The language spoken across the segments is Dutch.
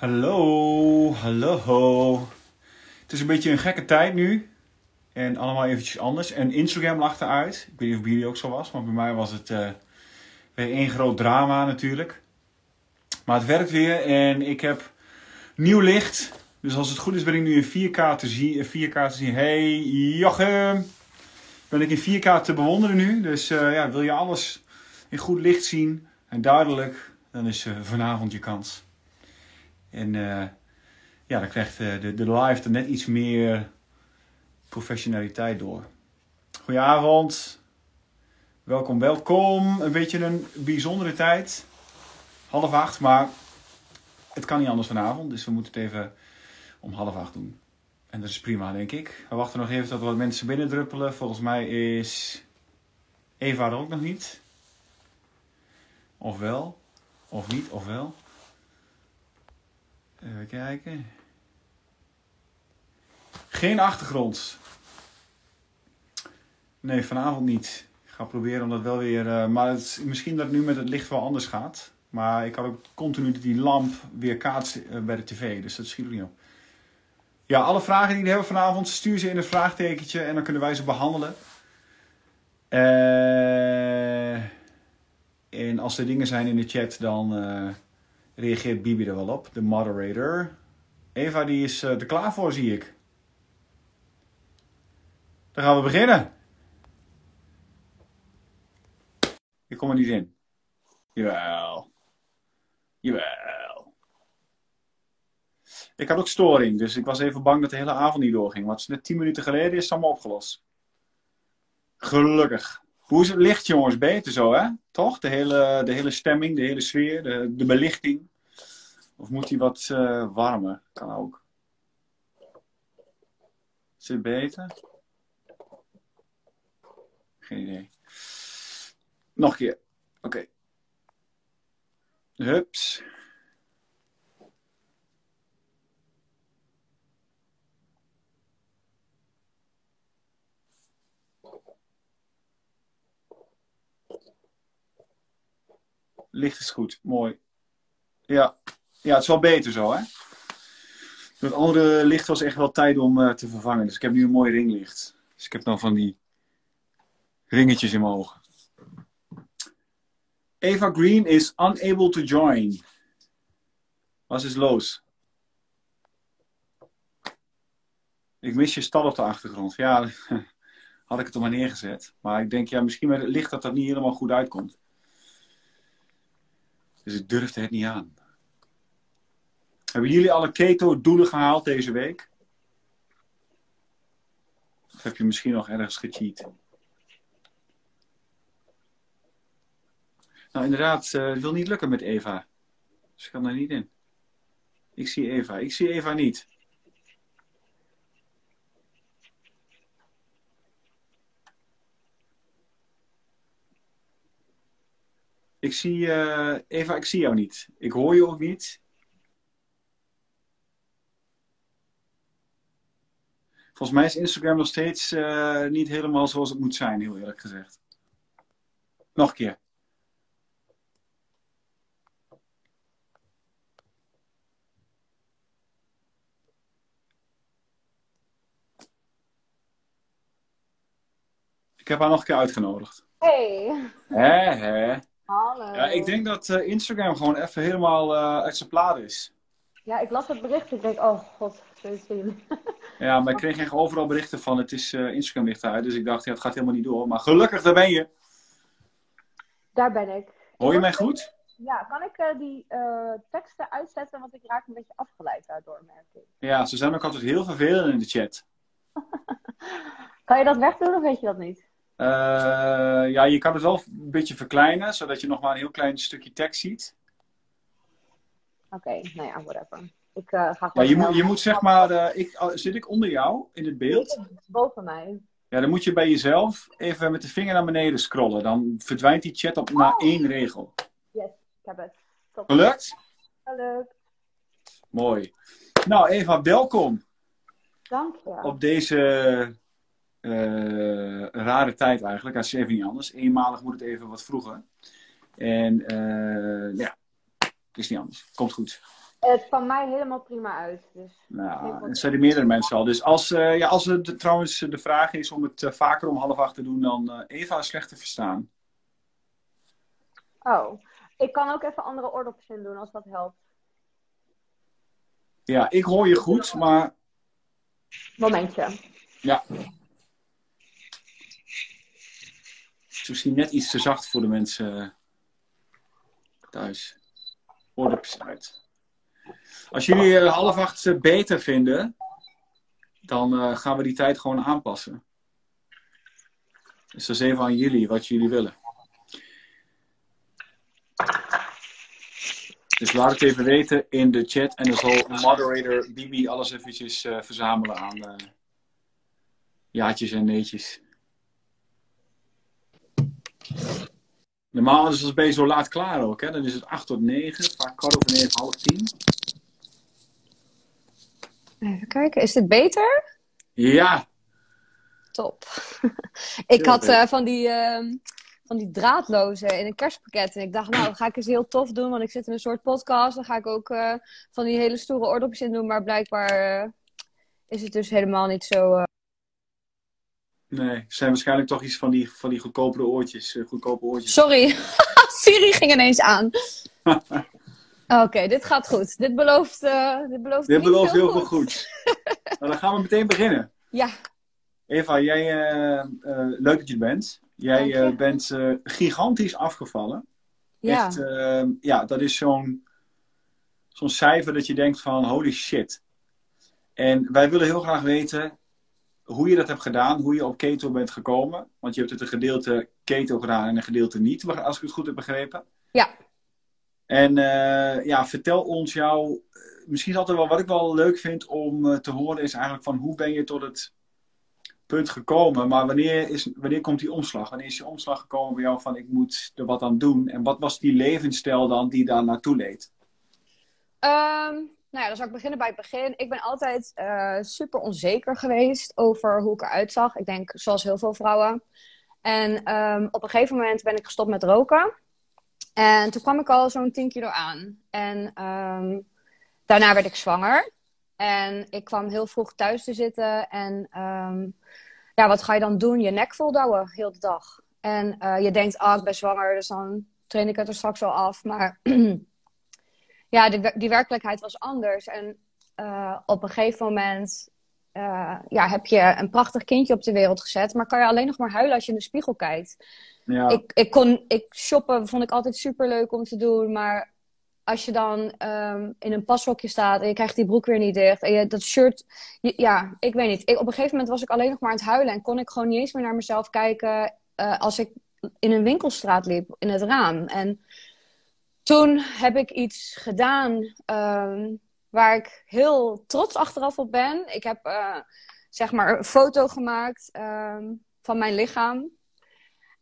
Hallo, hallo. Het is een beetje een gekke tijd nu. En allemaal eventjes anders. En Instagram lag eruit. Ik weet niet of bij jullie ook zo was, maar bij mij was het uh, één groot drama natuurlijk. Maar het werkt weer en ik heb nieuw licht. Dus als het goed is ben ik nu in 4K te zien. 4K te zien. Hey Jochem! Ben ik in 4K te bewonderen nu. Dus uh, ja, wil je alles in goed licht zien en duidelijk, dan is vanavond je kans. En uh, ja, dan krijgt de, de live er net iets meer professionaliteit door. Goedenavond. Welkom, welkom. Een beetje een bijzondere tijd. Half acht, maar het kan niet anders vanavond. Dus we moeten het even om half acht doen. En dat is prima, denk ik. We wachten nog even tot wat mensen binnendruppelen. Volgens mij is Eva er ook nog niet. Of wel. Of niet, of wel. Even kijken. Geen achtergrond. Nee, vanavond niet. Ik ga proberen om dat wel weer. Uh, maar het, misschien dat het nu met het licht wel anders gaat. Maar ik had ook continu die lamp weer kaatst uh, bij de tv. Dus dat schiet ook niet op. Ja, alle vragen die jullie hebben vanavond, stuur ze in het vraagtekentje en dan kunnen wij ze behandelen. Uh, en als er dingen zijn in de chat, dan reageert Bibi er wel op, de moderator. Eva die is er klaar voor, zie ik. Dan gaan we beginnen. Ik kom er niet in. Jawel. Jawel. Ik had ook storing, dus ik was even bang dat de hele avond niet doorging. Want net 10 minuten geleden is het allemaal opgelost. Gelukkig. Hoe is het licht, jongens? Beter zo, hè? Toch? De hele, de hele stemming, de hele sfeer, de, de belichting. Of moet die wat uh, warmer? Kan ook. Is het beter? Geen idee. Nog een keer. Oké. Okay. Hups. Licht is goed. Mooi. Ja. Ja, het is wel beter zo, hè? Het andere licht was echt wel tijd om uh, te vervangen. Dus ik heb nu een mooi ringlicht. Dus ik heb dan van die ringetjes in mijn ogen. Eva Green is unable to join. Was is los? Ik mis je stal op de achtergrond. Ja, had ik het er maar neergezet. Maar ik denk, ja, misschien met het licht dat dat niet helemaal goed uitkomt. Dus ik durfde het niet aan. Hebben jullie alle keto-doelen gehaald deze week? Of heb je misschien nog ergens gecheat? Nou, inderdaad, uh, het wil niet lukken met Eva. Ze kan er niet in. Ik zie Eva. Ik zie Eva niet. Ik zie, uh, Eva, ik zie jou niet. Ik hoor je ook niet. Volgens mij is Instagram nog steeds uh, niet helemaal zoals het moet zijn, heel eerlijk gezegd. Nog een keer. Ik heb haar nog een keer uitgenodigd. Hey. Hè, hè. Hallo. Ja, ik denk dat uh, Instagram gewoon even helemaal uh, uit zijn plaat is. Ja, ik las het bericht. Ik denk, oh god, zo zien. ja, maar ik kreeg echt overal berichten van het is uh, Instagram ligt uit. Dus ik dacht, ja, het gaat helemaal niet door. Maar gelukkig, daar ben je. Daar ben ik. Hoor je mij goed? Ja, kan ik die teksten uitzetten? Want ik raak een beetje afgeleid daardoor, merk ik. Ja, ze zijn ook altijd heel vervelend in de chat. kan je dat wegdoen of weet je dat niet? Uh, ja, je kan het wel een beetje verkleinen, zodat je nog maar een heel klein stukje tekst ziet. Oké, okay, nou ja, whatever. Ik uh, ga gewoon. Ja, je, moet, je moet zeg maar. Uh, ik, zit ik onder jou in het beeld? Boven mij. Ja, dan moet je bij jezelf even met de vinger naar beneden scrollen. Dan verdwijnt die chat op maar één regel. Yes, ik heb het. Top. Gelukt? Gelukt. Mooi. Nou, Eva, welkom. Dank je. Op deze uh, rare tijd eigenlijk. Dat is even niet anders. Eenmalig moet het even wat vroeger. En uh, ja, het is niet anders. Komt goed. Het kwam mij helemaal prima uit. Dus Nou, en zijn er meerdere mensen al. Dus als, eh, ja, als het trouwens de vraag is om het eh, vaker om half acht te doen, dan eh, Eva is slecht te verstaan. Oh, ik kan ook even andere oordopjes in doen als dat helpt. Ja, ik hoor je goed, maar Momentje. ja. Het is misschien net iets te zacht voor de mensen eh, thuis. Oordopjes uit. Als jullie eh, half acht beter vinden, dan eh, gaan we die tijd gewoon aanpassen. Dus dat is even aan jullie, wat jullie willen. Dus laat het even weten in de chat. En dan zal moderator Bibi alles eventjes verzamelen aan eh, jaatjes en neetjes. Normaal is het je zo laat klaar ook. Hè? Dan is het 8 tot 9, vaak kwart over 9, half 10. Even kijken, is dit beter? Ja, Top. ik had eh, van, die, ehm, van die draadloze in een kerstpakket. En ik dacht, nou, ga ik eens heel tof doen, want ik zit in een soort podcast. Dan ga ik ook eh, van die hele stoere oordopjes in doen. Maar blijkbaar eh, is het dus helemaal niet zo. Nee, het zijn waarschijnlijk toch iets van die, van die goedkopere oortjes. eh, goedkope oortjes. Sorry, Siri ging ineens aan. Oké, dit gaat goed. Dit belooft, eh dit belooft, Dit belooft heel veel goeds. nou, dan gaan we meteen beginnen. Ja, Eva, jij, eh, leuk dat je er bent. Jij bent gigantisch afgevallen. ja. Echt, ja, dat is zo'n zo'n cijfer dat je denkt van holy shit. En wij willen heel graag weten hoe je dat hebt gedaan, hoe je op keto bent gekomen. Want je hebt het een gedeelte keto gedaan en een gedeelte niet, als ik het goed heb begrepen. ja. En eh, ja, vertel ons jouw. Misschien is altijd wel wat ik wel leuk vind om eh, te horen, is eigenlijk van hoe ben je tot het punt gekomen. Maar wanneer, is, wanneer komt die omslag? Wanneer is die omslag gekomen bij jou van ik moet er wat aan doen? En wat was die levensstijl dan die daar naartoe leed? Ehm, nou ja, dan zal ik beginnen bij het begin. Ik ben altijd eh, super onzeker geweest over hoe ik eruit zag. Ik denk, zoals heel veel vrouwen. En ehm, op een gegeven moment ben ik gestopt met roken. En toen kwam ik al zo'n 10 kilo aan. En ehm, daarna werd ik zwanger. En ik kwam heel vroeg thuis te zitten. En ehm, ja, wat ga je dan doen? Je nek voldouwen, heel de dag. En eh, je denkt, ah, ik ben zwanger, dus dan train ik het er straks wel af. Maar ja, die, die werkelijkheid was anders. En eh, op een gegeven moment eh, ja, heb je een prachtig kindje op de wereld gezet. Maar kan je alleen nog maar huilen als je in de spiegel kijkt. Ja, Ik, ik kon, ik shoppen vond ik altijd super leuk om te doen. Maar als je dan ehm, in een pashokje staat en je krijgt die broek weer niet dicht. En je, dat shirt, je- ja, ik weet niet. Ik, op een gegeven moment was ik alleen nog maar aan het huilen. En kon ik gewoon niet eens meer naar mezelf kijken eh, als ik in een winkelstraat liep, in het raam. En toen heb ik iets gedaan ehm, waar ik heel trots achteraf op ben. Ik heb eh, zeg maar een foto gemaakt ehm, van mijn lichaam.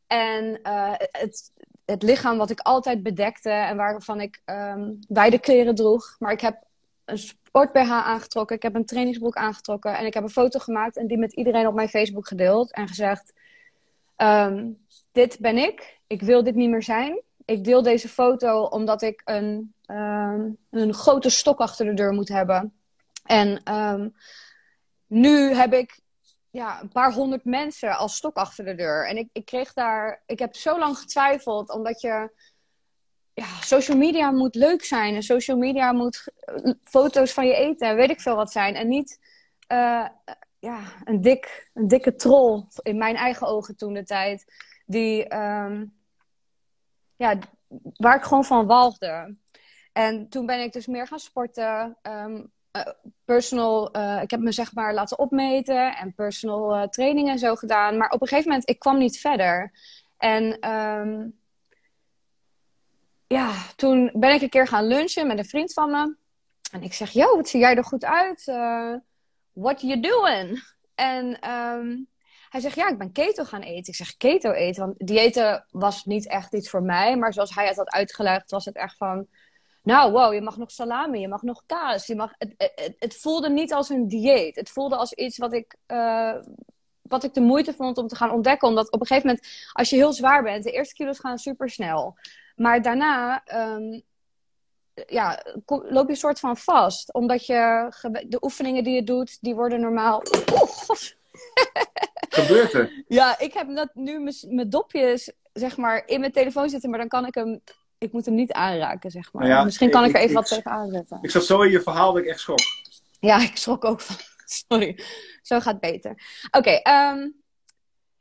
En eh, het, het lichaam wat ik altijd bedekte en waarvan ik ehm wijde kleren droeg. Maar ik heb een sport BH aangetrokken, ik heb een trainingsbroek aangetrokken en ik heb een foto gemaakt en die met iedereen op mijn Facebook gedeeld en gezegd: Dit ben ik, ik wil dit niet meer zijn. Ik deel deze foto omdat ik een, ehm, een grote stok achter de deur moet hebben. En ehm, nu heb ik ja, een paar honderd mensen als stok achter de deur. En ik, ik kreeg daar. Ik heb zo lang getwijfeld, omdat je. Ja, social media moet leuk zijn. En social media moet foto's van je eten en weet ik veel wat zijn. En niet eh, ja, een, dik, een dikke troll, in mijn eigen ogen toen de tijd. Die, ehm, ja, waar ik gewoon van walgde. En toen ben ik dus meer gaan sporten. ehm, eh, personal, eh, ik heb me zeg maar laten opmeten en personal eh, training en zo gedaan. Maar op een gegeven moment, ik kwam niet verder. En ehm, ja, toen ben ik een keer gaan lunchen met een vriend van me. En ik zeg, yo, wat zie jij er goed uit? What you doing? En ehm, hij zegt, ja, ik ben keto gaan eten. Ik zeg, keto eten? Want diëten was niet echt iets voor mij. Maar zoals hij het had uitgelegd, was het echt van... Nou, wow, je mag nog salami, je mag nog kaas. Je mag, het, het, voelde niet als een dieet. Het voelde als iets wat ik, eh, wat ik de moeite vond om te gaan ontdekken. Omdat op een gegeven moment, als je heel zwaar bent, de eerste kilo's gaan super snel. Maar daarna, ehm, ja, loop je een soort van vast. Omdat je de oefeningen die je doet, die worden normaal. God. Gebeurt er? Ja, ik heb net nu mijn- dopjes, zeg maar, in mijn telefoon zitten, maar dan kan ik hem. Ik moet hem niet aanraken, zeg maar. Nou ja, Misschien kan ik, ik- er even ik- wat tegenaan zetten. Ik zat zo in je verhaal dat ik echt schrok. Ja, ik schrok ook van. Sorry. Zo gaat het beter. Oké, ehm,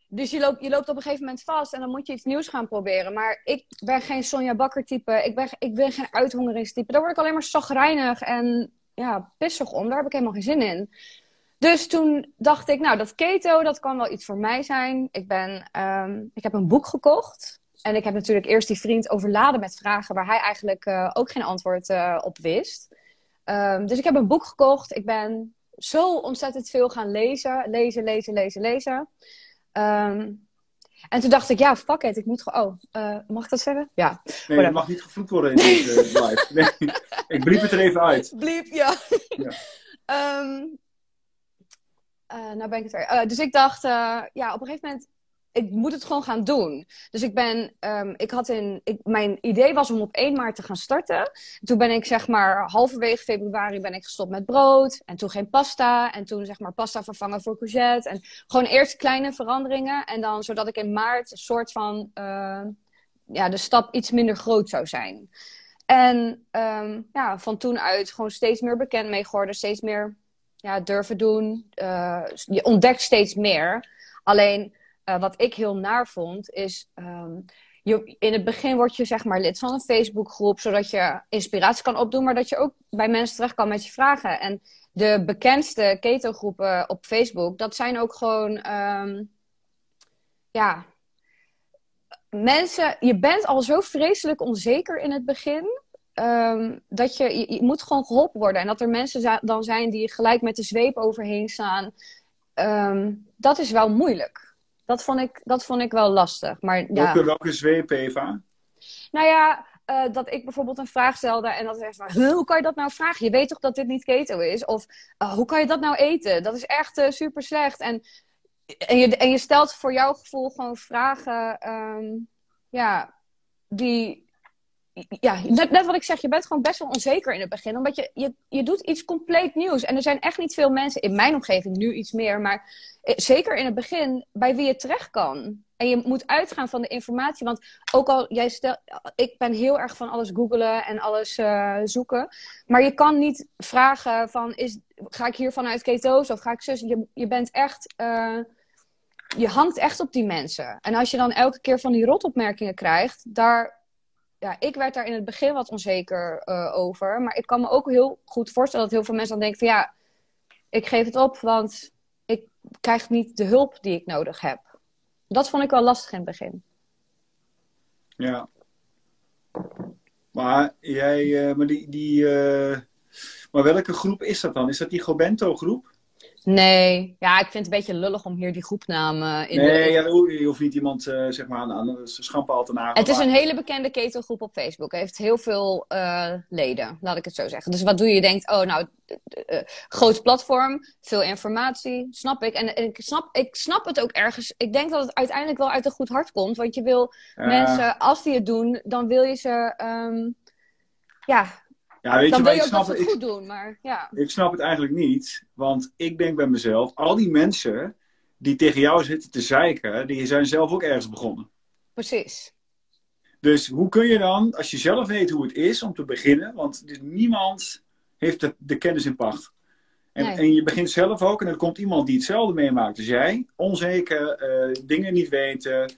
dus je loopt, je loopt op een gegeven moment vast en dan moet je iets nieuws gaan proberen. Maar ik ben geen Sonja Bakker type. Ik ben, ik ben geen uithongeringstype. Daar word ik alleen maar zagrijnig en ja, pissig om. Daar heb ik helemaal geen zin in. Dus toen dacht ik, nou, dat keto, dat kan wel iets voor mij zijn. Ik, ben, ehm, ik heb een boek gekocht. En ik heb natuurlijk eerst die vriend overladen met vragen waar hij eigenlijk eh, ook geen antwoord eh, op wist. Ehm, dus ik heb een boek gekocht. Ik ben zo ontzettend veel gaan lezen. Lezen, lezen, lezen, lezen. Ehm, en toen dacht ik, ja, fuck it. Ik moet gewoon... Oh, eh, mag ik dat zeggen? Ja. Nee, het mag niet gevloekt worden in deze live. Nee, ik bliep het er even uit. Bliep, ja. Ja. Eh, nou ben ik het weer. Eh, dus ik dacht, eh, ja, op een gegeven moment, ik moet het gewoon gaan doen. Dus ik ben, ehm, ik had in, ik, mijn idee was om op 1 maart te gaan starten. Toen ben ik zeg maar halverwege februari ben ik gestopt met brood. En toen geen pasta. En toen zeg maar pasta vervangen voor courgette. En gewoon eerst kleine veranderingen. En dan zodat ik in maart een soort van, ja, de stap iets minder groot zou zijn. En ehm, ja, van toen uit gewoon steeds meer bekend mee geworden. Steeds meer ja, durven doen. Eh, je ontdekt steeds meer. Alleen eh, wat ik heel naar vond is... ehm, je, in het begin word je zeg maar lid van een Facebookgroep... zodat je inspiratie kan opdoen... maar dat je ook bij mensen terecht kan met je vragen. En de bekendste keto-groepen op Facebook... dat zijn ook gewoon... ehm, ja, mensen, je bent al zo vreselijk onzeker in het begin. Ehm, dat je, je, je moet gewoon geholpen worden. En dat er mensen dan zijn die gelijk met de zweep overheen staan. ehm, dat is wel moeilijk. Dat vond ik, dat vond ik wel lastig. Maar ja, Welke, welke zweep, Eva? nou ja, eh, dat ik bijvoorbeeld een vraag stelde en dat er van, "Huh, hoe kan je dat nou vragen? Je weet toch dat dit niet keto is? Of "Ah, hoe kan je dat nou eten? Dat is echt eh, super slecht. En, en, je, en je stelt voor jouw gevoel gewoon vragen, ehm, ja, die, ja, net, wat ik zeg, je bent gewoon best wel onzeker in het begin. Omdat je, je, je doet iets compleet nieuws. En er zijn echt niet veel mensen, in mijn omgeving nu iets meer, maar eh, zeker in het begin, bij wie je terecht kan. En je moet uitgaan van de informatie. Want ook al, jij stel, ik ben heel erg van alles googelen en alles eh, zoeken. Maar je kan niet vragen van, is, ga ik hier vanuit ketose of ga ik zus? Je, je bent echt, eh, je hangt echt op die mensen. En als je dan elke keer van die rotopmerkingen krijgt, daar, ja, ik werd daar in het begin wat onzeker eh, over. Maar ik kan me ook heel goed voorstellen dat heel veel mensen dan denken ja, ik geef het op, want ik krijg niet de hulp die ik nodig heb. Dat vond ik wel lastig in het begin. Ja. Maar jij, eh, maar die, die eh, maar welke groep is dat dan? Is dat die Gobento groep? Nee, ja, ik vind het een beetje lullig om hier die groepnamen in Nee, de... ja, je hoeft niet iemand eh, zeg maar aan, aan de schampen te nagen. Het is een hele bekende ketelgroep op Facebook. Hij heeft heel veel eh, leden, laat ik het zo zeggen. Dus wat doe je? Je denkt, oh nou, uh, groot platform, veel informatie, snap ik. En, en, ik, snap, ik snap het ook ergens. Ik denk dat het uiteindelijk wel uit een goed hart komt. Want je wil mensen, als die het doen, dan wil je ze... ehm, ja, Ja, weet dan je, wil maar je ik snap, het, ik, goed doen. Maar ja, ik snap het eigenlijk niet. Want ik denk bij mezelf, al die mensen die tegen jou zitten te zeiken, die zijn zelf ook ergens begonnen. precies. Dus hoe kun je dan, als je zelf weet hoe het is om te beginnen, want dus niemand heeft de, de kennis in pacht. En, Nee. en je begint zelf ook en er komt iemand die hetzelfde meemaakt als jij, onzeker, eh, dingen niet weten.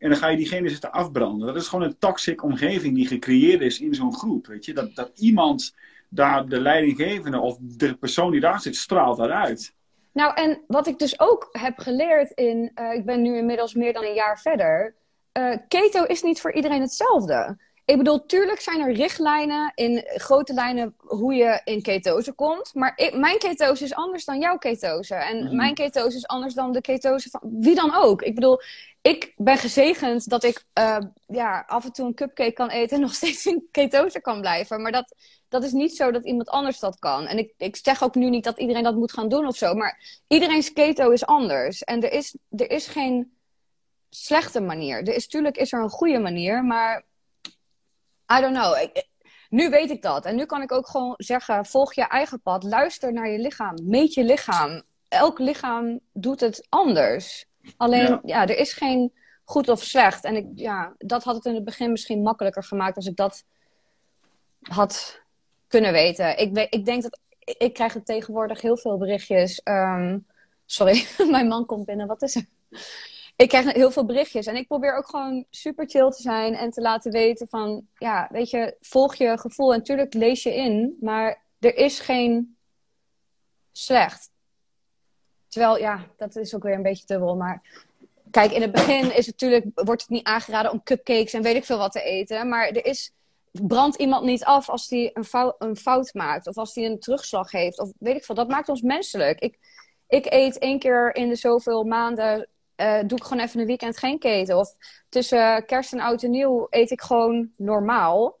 En dan ga je diegene zitten afbranden. Dat is gewoon een toxic omgeving die gecreëerd is in zo'n groep. Weet je? Dat, dat iemand daar de leidinggevende of de persoon die daar zit straalt daaruit. Nou, en wat ik dus ook heb geleerd in, eh, ik ben nu inmiddels meer dan een jaar verder. eh, keto is niet voor iedereen hetzelfde. Ik bedoel, tuurlijk zijn er richtlijnen in grote lijnen hoe je in ketose komt. Maar ik, mijn ketose is anders dan jouw ketose. En Mhm. mijn ketose is anders dan de ketose van wie dan ook. Ik bedoel, ik ben gezegend dat ik eh, ja, af en toe een cupcake kan eten en nog steeds in ketose kan blijven. Maar dat, dat is niet zo dat iemand anders dat kan. En ik, ik zeg ook nu niet dat iedereen dat moet gaan doen of zo. Maar iedereen's keto is anders. En er is, er is geen slechte manier. Er is, tuurlijk is er een goede manier, maar I don't know. Ik- nu weet ik dat. En nu kan ik ook gewoon zeggen: volg je eigen pad, luister naar je lichaam, meet je lichaam. Elk lichaam doet het anders. Alleen, ja, Ja. er is geen goed of slecht. En ik, ja, dat had het in het begin misschien makkelijker gemaakt als ik dat had kunnen weten. Ik, ik denk dat ik, ik krijg het tegenwoordig heel veel berichtjes. ehm, sorry, mijn man komt binnen. Wat is er? Ik krijg heel veel berichtjes en ik probeer ook gewoon super chill te zijn en te laten weten van, ja, weet je, volg je gevoel en natuurlijk lees je in, maar er is geen slecht. Terwijl, ja, dat is ook weer een beetje dubbel, maar kijk, in het begin is het natuurlijk, wordt het niet aangeraden om cupcakes en weet ik veel wat te eten, maar er is, brandt iemand niet af als die een fout, een fout maakt of als die een terugslag heeft of weet ik veel. Dat maakt ons menselijk. Ik, ik eet één keer in de zoveel maanden eh, doe ik gewoon even een weekend geen keten. Of tussen kerst en oud en nieuw eet ik gewoon normaal.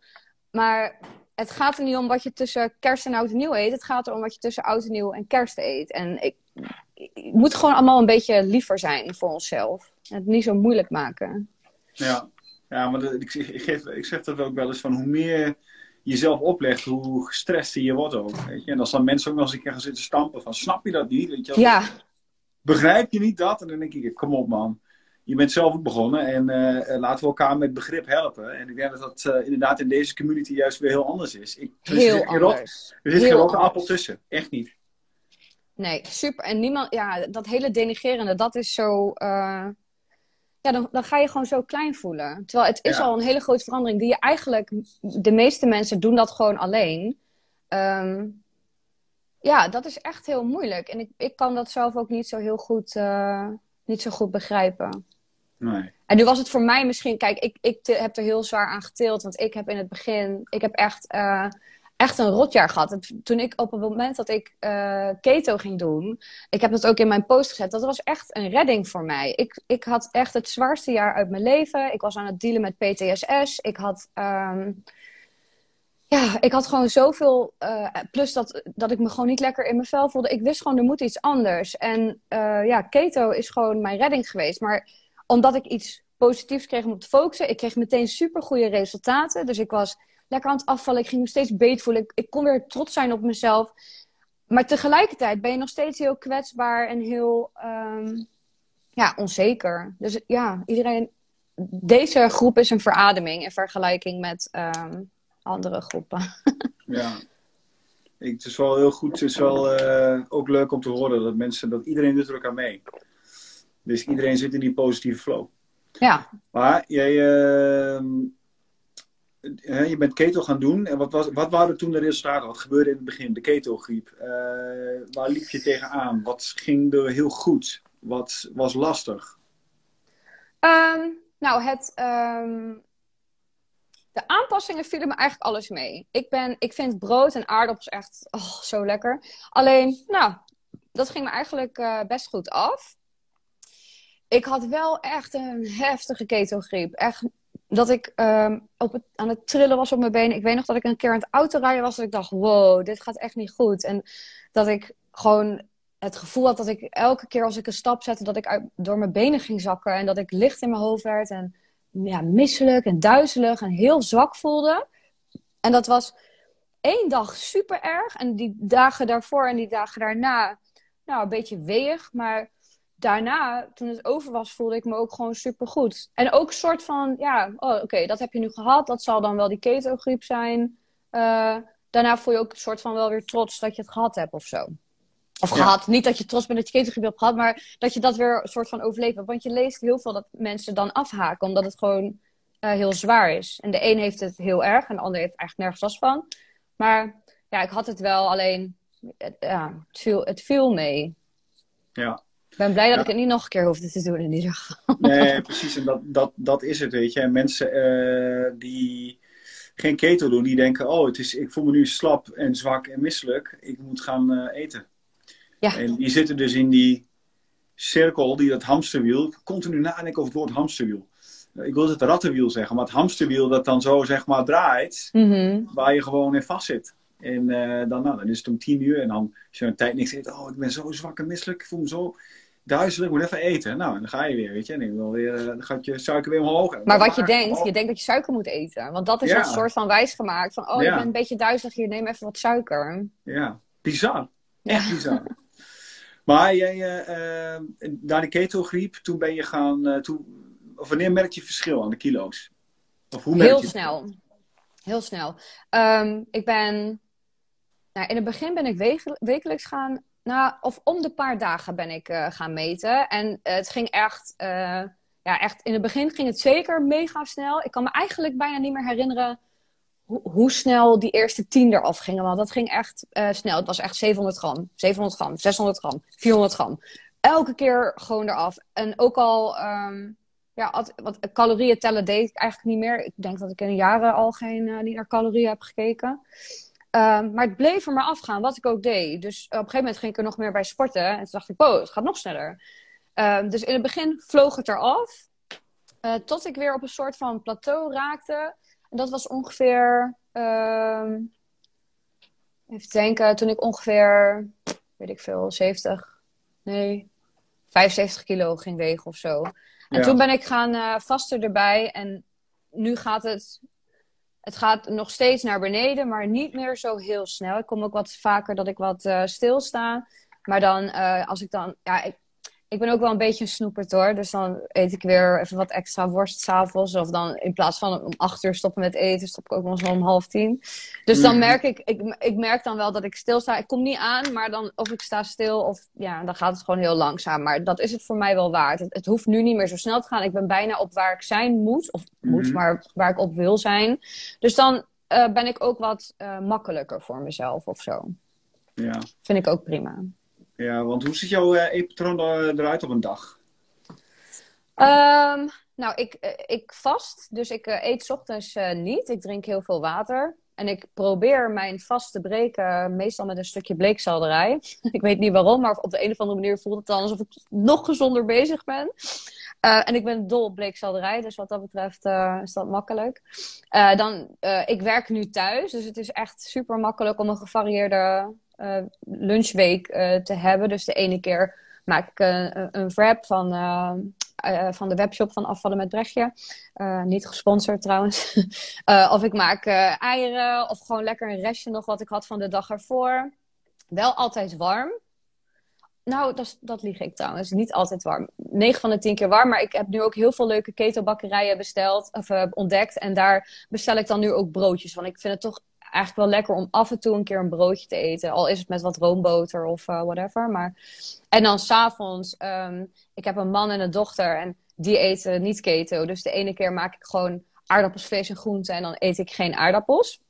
Maar het gaat er niet om wat je tussen kerst en oud en nieuw eet. Het gaat erom wat je tussen oud en nieuw en kerst eet. En ik, ik moet gewoon allemaal een beetje liever zijn voor onszelf. En het niet zo moeilijk maken. Ja, ja maar ik, ik, geef, ik zeg dat ook wel eens van hoe meer je jezelf oplegt, hoe gestrester je wordt ook. Weet je? En als dan mensen ook nog eens een keer gaan zitten stampen van snap je dat niet? Weet je? Ja, Begrijp je niet dat? En dan denk ik, kom op man. Je bent zelf ook begonnen en eh, laten we elkaar met begrip helpen. En ik denk dat dat eh, inderdaad in deze community juist weer heel anders is. Ik, er zit heel rot- anders. Er zit geen appel tussen. Echt niet. Nee, super. En niemand, ja, dat hele denigerende, dat is zo. ja, dan, dan ga je gewoon zo klein voelen. Terwijl het is Ja. al een hele grote verandering die je eigenlijk. De meeste mensen doen dat gewoon alleen. Ehm, ja, dat is echt heel moeilijk. En ik, ik kan dat zelf ook niet zo heel goed, eh, niet zo goed begrijpen. Nee. En nu was het voor mij misschien, kijk, ik, ik te- heb er heel zwaar aan geteeld. Want ik heb in het begin, ik heb echt, eh, echt een rotjaar gehad. Toen ik op het moment dat ik eh, keto ging doen, ik heb dat ook in mijn post gezet, dat was echt een redding voor mij. Ik, ik had echt het zwaarste jaar uit mijn leven. Ik was aan het dealen met PTSS. Ik had, ehm, ja, ik had gewoon zoveel, eh, plus dat, dat ik me gewoon niet lekker in mijn vel voelde. Ik wist gewoon, er moet iets anders. En eh, ja, keto is gewoon mijn redding geweest. Maar omdat ik iets positiefs kreeg om op te focussen. Ik kreeg meteen super goede resultaten. Dus ik was lekker aan het afvallen. Ik ging me steeds beter voelen. Ik, ik kon weer trots zijn op mezelf. Maar tegelijkertijd ben je nog steeds heel kwetsbaar en heel ehm, ja, onzeker. Dus ja, iedereen. Deze groep is een verademing in vergelijking met ehm, andere groepen. Ja. Ik, het is wel heel goed. Het is wel eh, ook leuk om te horen dat mensen, dat iedereen doet er elkaar mee. Dus iedereen zit in die positieve flow. Ja, Maar jij, ehm, je bent keto gaan doen. En wat, was, wat waren toen de resultaten? Wat gebeurde in het begin? De ketogriep. Eh, waar liep je tegenaan? Wat ging er heel goed? Wat was lastig? Ehm, nou, het, ehm, de aanpassingen vielen me eigenlijk alles mee. Ik, ben, ik vind brood en aardappels echt oh, zo lekker. Alleen, nou, dat ging me eigenlijk eh, best goed af. Ik had wel echt een heftige ketogriep. Echt dat ik ehm, op het, aan het trillen was op mijn benen. Ik weet nog dat ik een keer aan het autorijden was. Dat ik dacht, wow, dit gaat echt niet goed. En dat ik gewoon het gevoel had dat ik elke keer als ik een stap zette, dat ik door mijn benen ging zakken. En dat ik licht in mijn hoofd werd. En ja, misselijk en duizelig en heel zwak voelde. En dat was één dag super erg. En die dagen daarvoor en die dagen daarna, nou, een beetje weeg. Maar daarna, toen het over was, voelde ik me ook gewoon super goed. En ook een soort van, ja, oh, oké, dat heb je nu gehad. Dat zal dan wel die ketogriep zijn. Uh, daarna voel je ook een soort van wel weer trots dat je het gehad hebt of zo. Of Ja. gehad. Niet dat je trots bent dat je ketogriep hebt gehad, maar dat je dat weer een soort van overleefd hebt. Want je leest heel veel dat mensen dan afhaken, omdat het gewoon eh, heel zwaar is. En de een heeft het heel erg en de ander heeft eigenlijk nergens last van. Maar ja, ik had het wel, alleen het, ja, het, viel, het viel mee. Ja. Ik ben blij dat Ja. ik het niet nog een keer hoefde te doen in ieder geval. Nee, precies. En dat, dat, dat is het, weet je. En mensen eh, die geen keto doen, die denken: Oh, het is, ik voel me nu slap en zwak en misselijk. Ik moet gaan eh, eten. Ja. En die zitten dus in die cirkel, die dat hamsterwiel. Continu nadenken over het woord hamsterwiel. Eh, Ik wil het rattenwiel zeggen, maar het hamsterwiel dat dan zo zeg maar draait, Mhm. waar je gewoon in vast zit. En eh, dan, nou, dan is het om tien uur en dan als je een tijd niks eet, oh ik ben zo zwak en misselijk, ik voel me zo. duizelig, ik moet even eten. Nou, en dan ga je weer, weet je. En dan, weer, eh, dan gaat je suiker weer omhoog. Maar wat je denkt, je denkt dat je suiker moet eten. Want dat is Ja. een soort van wijsgemaakt. Van, oh, Ja. je bent een beetje duizelig hier, neem even wat suiker. Ja, bizar. Echt bizar. Maar jij, eh, eh, na de ketogriep, toen ben je gaan... eh, toen, of wanneer merk je verschil aan de kilo's? Of hoe merk Heel je snel. Heel snel. Ehm, ik ben... Nou, in het begin ben ik weke- wekelijks gaan... Nou, of om de paar dagen ben ik gaan meten. En het ging echt... ja, echt... In het begin ging het zeker mega snel. Ik kan me eigenlijk bijna niet meer herinneren... Hoe, snel die eerste tien eraf gingen. Want dat ging echt eh, snel. Het was echt 700 gram, 700 gram, 600 gram, 400 gram. Elke keer gewoon eraf. En ook al... ehm, ja, at- wat calorieën tellen deed ik eigenlijk niet meer. Ik denk dat ik in jaren al geen, niet naar calorieën heb gekeken. Ehm, maar het bleef er maar afgaan, wat ik ook deed. Dus op een gegeven moment ging ik er nog meer bij sporten. En toen dacht ik, wow, het gaat nog sneller. Ehm, dus in het begin vloog het eraf. eh tot ik weer op een soort van plateau raakte. En dat was ongeveer... ehm, even denken, toen ik ongeveer, weet ik veel, 70, nee, 75 kilo ging wegen of zo. En Ja. toen ben ik gaan eh vasten erbij. En nu gaat het. Het gaat nog steeds naar beneden, maar niet meer zo heel snel. Ik kom ook wat vaker dat ik wat eh stilsta. Maar dan, eh, als ik dan. Ja, ik, ik ben ook wel een beetje een snoepert hoor. Dus dan eet ik weer even wat extra worst s'avonds. Of dan in plaats van om acht uur stoppen met eten, stop ik ook wel eens om half tien. Dus dan Mhm. merk ik, ik, ik merk dan wel dat ik stilsta. Ik kom niet aan, maar dan of ik sta stil of ja, dan gaat het gewoon heel langzaam. Maar dat is het voor mij wel waard. Het, het hoeft nu niet meer zo snel te gaan. Ik ben bijna op waar ik zijn moet. Of moet, Mhm. maar waar ik op wil zijn. Dus dan eh, ben ik ook wat eh, makkelijker voor mezelf of zo. Ja. Vind ik ook prima. Ja, want hoe ziet jouw eh, eetpatroon er- eruit op een dag? Ehm, nou, ik, eh, ik vast, dus ik eh, eet 's ochtends eh, niet. Ik drink heel veel water. En ik probeer mijn vast te breken, meestal met een stukje bleekselderij. ik weet niet waarom, maar op de een of andere manier voelt het dan alsof ik nog gezonder bezig ben. Eh, en ik ben dol op bleekselderij, dus wat dat betreft eh, is dat makkelijk. Eh, dan, eh, ik werk nu thuis, dus het is echt super makkelijk om een gevarieerde eh, lunchweek eh, te hebben. Dus de ene keer maak ik een, een- wrap van, eh, eh, van de webshop van Afvallen met Brechtje. Eh, niet gesponsord trouwens. Eh, of ik maak eh, eieren of gewoon lekker een restje nog wat ik had van de dag ervoor. Wel altijd warm. Nou, dat, dat lieg ik trouwens. Niet altijd warm. 9 van de 10 keer warm. Maar ik heb nu ook heel veel leuke ketobakkerijen besteld, of eh, ontdekt. En daar bestel ik dan nu ook broodjes van. Ik vind het toch eigenlijk wel lekker om af en toe een keer een broodje te eten. Al is het met wat roomboter of eh, whatever. Maar... En dan s'avonds, ehm ik heb een man en een dochter en die eten niet keto. Dus de ene keer maak ik gewoon aardappels, vlees en groenten en dan eet ik geen aardappels.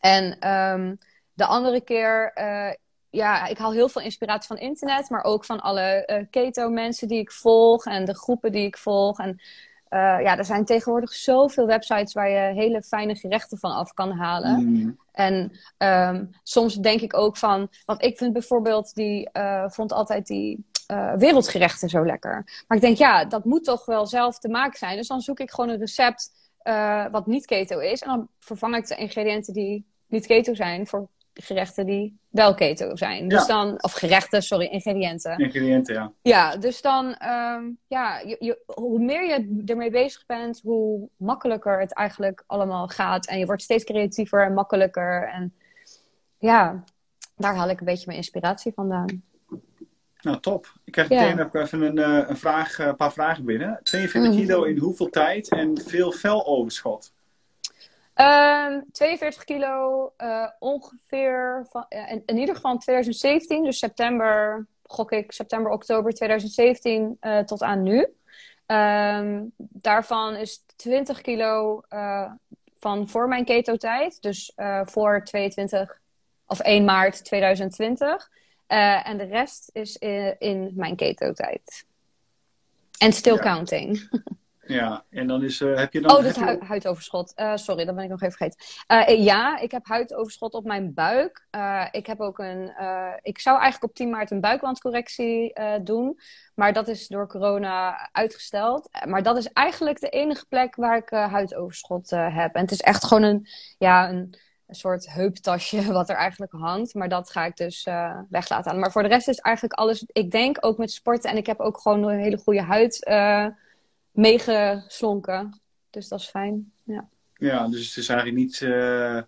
En ehm, de andere keer, eh, ja, ik haal heel veel inspiratie van internet, maar ook van alle eh, keto-mensen die ik volg en de groepen die ik volg. En ja, er zijn tegenwoordig zoveel websites waar je hele fijne gerechten van af kan halen. Mm, En ehm, soms denk ik ook van, want ik vind bijvoorbeeld die, eh, vond altijd die eh, wereldgerechten zo lekker. Maar ik denk, ja, dat moet toch wel zelf te maken zijn. Dus dan zoek ik gewoon een recept eh, wat niet keto is. En dan vervang ik de ingrediënten die niet keto zijn voor gerechten die wel keto zijn. Dus Ja. dan, of gerechten, sorry, ingrediënten. ingrediënten, ja. Ja, dus dan, ehm, ja, je, je, hoe meer je ermee bezig bent, hoe makkelijker het eigenlijk allemaal gaat. En je wordt steeds creatiever en makkelijker. En ja, daar haal ik een beetje mijn inspiratie vandaan. Nou, top. Ik krijg Ja. meteen ook even een, eh, een, vraag, eh, een paar vragen binnen. 42 Mhm. kilo in hoeveel tijd en veel veloverschot? Ehm 42 kilo eh, ongeveer, van, in, in ieder geval in 2017, dus september, gok ik, september, oktober 2017 eh, tot aan nu. Ehm, daarvan is 20 kilo eh, van voor mijn keto-tijd, dus voor 22 of 1 maart 2020. Eh, en de rest is in, in mijn keto-tijd. En still Ja. counting. Ja, en dan is, eh, heb je dan... Oh, dat hu- huidoverschot. Eh, sorry, dat ben ik nog even vergeten. Eh, ja, ik heb huidoverschot op mijn buik. Ik heb ook een. ik zou eigenlijk op 10 maart een buikwandcorrectie doen. Maar dat is door corona uitgesteld. Maar dat is eigenlijk de enige plek waar ik huidoverschot heb. En het is echt gewoon een, ja, een soort heuptasje wat er eigenlijk hangt. Maar dat ga ik dus uh, weglaten. Maar voor de rest is eigenlijk alles. Ik denk ook met sporten en ik heb ook gewoon een hele goede huid uh, meegeslonken. Dus dat is fijn. Ja. ja, dus het is eigenlijk niet uh,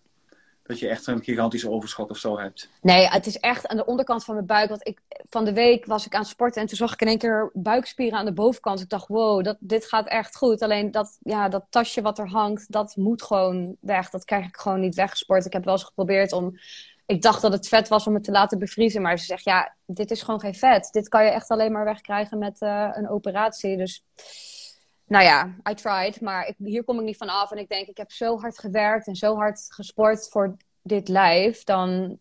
dat je echt een gigantisch overschot of zo hebt. Nee, het is echt aan de onderkant van mijn buik. Want ik, van de week was ik aan het sporten en toen zag ik in één keer buikspieren aan de bovenkant. Ik dacht, wow, dat, dit gaat echt goed. Alleen dat, ja, dat tasje wat er hangt, dat moet gewoon weg. Dat krijg ik gewoon niet weggesport. Ik heb wel eens geprobeerd om ik dacht dat het vet was om het te laten bevriezen. Maar ze zegt, ja, dit is gewoon geen vet. Dit kan je echt alleen maar wegkrijgen met uh, een operatie. Dus, nou ja, I tried. Maar hier kom ik niet van af. En ik denk, ik heb zo hard gewerkt en zo hard gesport voor dit lijf. Dan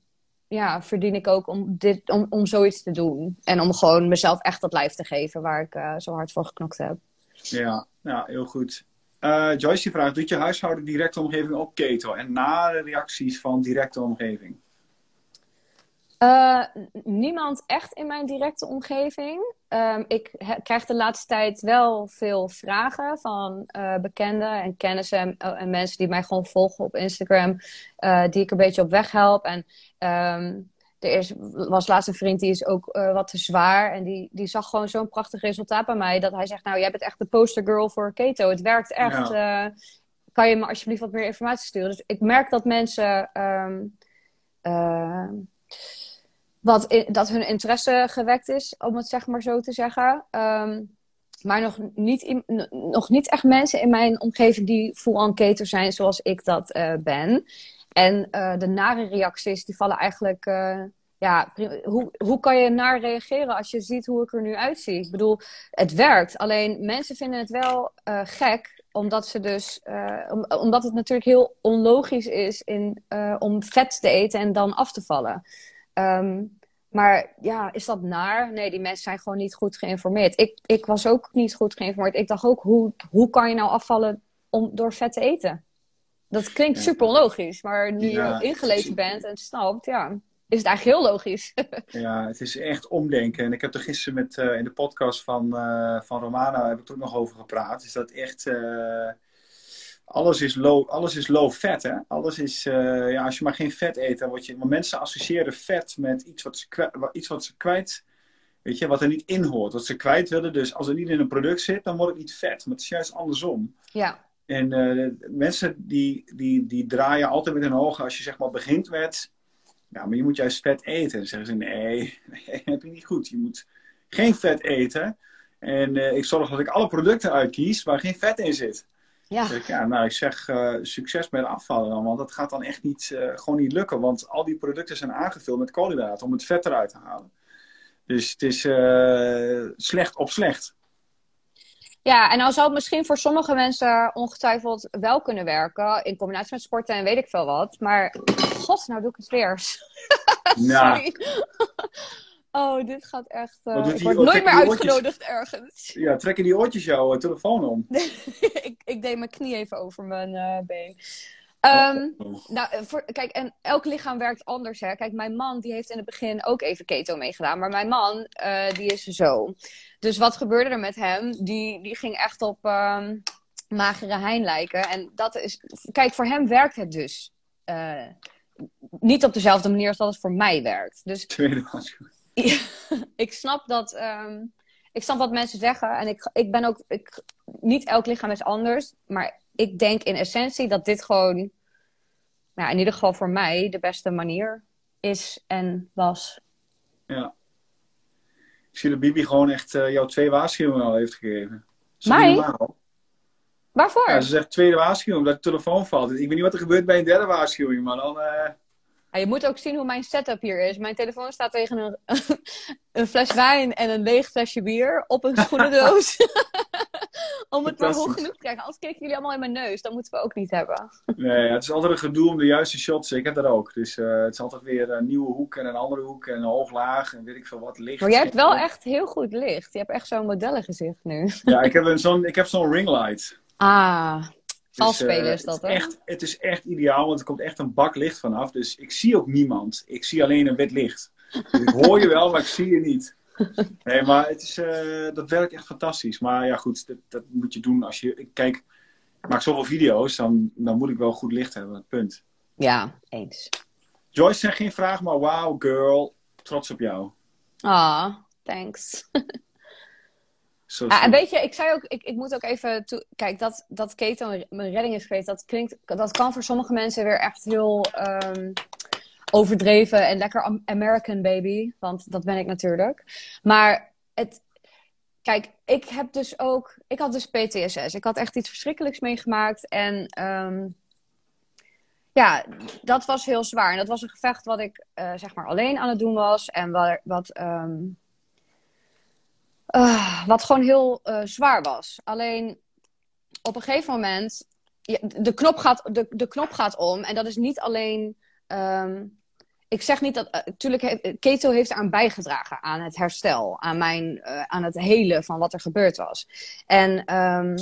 ja, verdien ik ook om, dit, om, om zoiets te doen. En om gewoon mezelf echt dat lijf te geven waar ik uh, zo hard voor geknokt heb. Ja, ja heel goed. Uh, Joyce die vraagt, doet je huishouden directe omgeving op keto? En na de reacties van directe omgeving? Uh, niemand echt in mijn directe omgeving. Um, ik krijg de laatste tijd wel veel vragen van uh, bekenden en kennissen en, en, mensen die mij gewoon volgen op Instagram, die ik een beetje op weg help. En um, er is, was laatst een vriend die is ook wat te zwaar en die, die zag gewoon zo'n prachtig resultaat bij mij dat hij zegt, nou jij bent echt de poster girl voor keto. Het werkt echt. Ja. kan je me alsjeblieft wat meer informatie sturen? Dus ik merk dat mensen um, wat in, dat hun interesse gewekt is, om het zeg maar zo te zeggen. Um, maar nog niet, nog niet echt mensen in mijn omgeving die full-on keto zijn zoals ik dat uh, ben. En uh, de nare reacties, die vallen eigenlijk... Uh, ja, hoe, hoe kan je naar reageren als je ziet hoe ik er nu uitzie? Ik bedoel, het werkt. Alleen mensen vinden het wel gek, omdat ze dus... Om, omdat het natuurlijk heel onlogisch is in, om vet te eten en dan af te vallen. Um, maar ja, is dat naar? Nee, die mensen zijn gewoon niet goed geïnformeerd. Ik, ik was ook niet goed geïnformeerd. Ik dacht ook, hoe, hoe kan je nou afvallen om, door vet te eten? Dat klinkt ja. super onlogisch. Maar nu ja, je ingelezen bent en snapt, ja, is het eigenlijk heel logisch. ja, het is echt omdenken. En ik heb er gisteren met, uh, in de podcast van, uh, van Romana heb ik er ook nog over gepraat. Is dat echt... Uh, alles is low, alles is low fat, hè? Alles is, uh, ja, als je maar geen vet eet, dan word je... Maar mensen associëren vet met iets wat, ze kwijt, iets wat ze kwijt... Weet je, wat er niet in hoort. Wat ze kwijt willen. Dus als het niet in een product zit, dan wordt het niet vet. Maar het is juist andersom. Ja. En uh, mensen die, die, die draaien altijd met hun ogen als je zeg maar begint met... Ja, maar je moet juist vet eten. Dan zeggen ze, nee, nee heb je niet goed. Je moet geen vet eten. En uh, ik zorg dat ik alle producten uitkies waar geen vet in zit. Ja. Ik, ja, nou, ik zeg uh, succes met afvallen dan, want dat gaat dan echt niet, uh, gewoon niet lukken. Want al die producten zijn aangevuld met koolhydraten om het vet eruit te halen. Dus het is uh, slecht op slecht. Ja, en dan zou het misschien voor sommige mensen ongetwijfeld wel kunnen werken. In combinatie met sporten en weet ik veel wat. Maar god, nou doe ik het weer. Sorry. Oh, dit gaat echt. Uh, ik word nooit meer uitgenodigd ergens. Ja, trekken die oortjes jouw uh, telefoon om? ik, ik deed mijn knie even over mijn uh, been. Um, oh, oh. Nou, voor, kijk, en elk lichaam werkt anders. Hè? Kijk, mijn man die heeft in het begin ook even keto meegedaan. Maar mijn man, die is zo. Dus wat gebeurde er met hem? Die, die ging echt op um, magere hein lijken. En dat is. Kijk, voor hem werkt het dus. niet op dezelfde manier als dat het voor mij werkt. Dus. Tweede ik snap dat. Um, ik snap wat mensen zeggen. En ik, ik ben ook. Ik, niet elk lichaam is anders. Maar ik denk in essentie dat dit gewoon. Nou, in ieder geval voor mij de beste manier is en was. Ja. Ik zie dat Bibi gewoon echt uh, jouw twee waarschuwingen al heeft gegeven. Mij? Waarvoor? Ja, ze zegt tweede waarschuwing, omdat de telefoon valt. Ik weet niet wat er gebeurt bij een derde waarschuwing, maar dan... Uh... Ja, je moet ook zien hoe mijn setup hier is. Mijn telefoon staat tegen een, een fles wijn en een leeg flesje bier op een schoenendoos. om het maar hoog genoeg te krijgen. Anders kijken jullie allemaal in mijn neus. Dat moeten we ook niet hebben. nee, het is altijd een gedoe om de juiste shots. Ik heb dat ook. Dus uh, het is altijd weer een nieuwe hoek en een andere hoek en een hoog laag en weet ik veel wat licht. Maar jij hebt wel echt heel goed licht. Je hebt echt zo'n modellengezicht nu. ja, ik heb zo'n zo'n ringlight. Ah, Vals dus, uh, is dat, hè? Echt, het is echt ideaal, want er komt echt een bak licht vanaf. Dus ik zie ook niemand. Ik zie alleen een wit licht. Dus ik hoor je wel, maar ik zie je niet. Nee, maar het is, uh, dat werkt echt fantastisch. Maar ja, goed, dat, dat, moet je doen als je... Kijk, ik maak zoveel video's, dan, dan moet ik wel goed licht hebben. Punt. Ja, eens. Joyce zegt geen vraag, maar wow, girl, trots op jou. Ah, thanks. Zo Ja, en sweet. weet je, ik zei ook, ik, ik moet ook even toe... Kijk, dat, dat keto mijn redding is geweest, dat klinkt... Dat kan voor sommige mensen weer echt heel ehm, overdreven en lekker Am- American baby. Want dat ben ik natuurlijk. Maar het... Kijk, ik heb dus ook... Ik had dus PTSS. Ik had echt iets verschrikkelijks meegemaakt. En ehm, ja, dat was heel zwaar. En dat was een gevecht wat ik eh, zeg maar alleen aan het doen was. En waar, wat... ehm, Ah, wat gewoon heel eh, zwaar was. Alleen op een gegeven moment, de, knop gaat, de, de knop gaat om. En dat is niet alleen. ehm, ik zeg niet dat. Natuurlijk, keto heeft aan bijgedragen aan het herstel, aan, mijn, eh, aan het helen van wat er gebeurd was. En. ehm,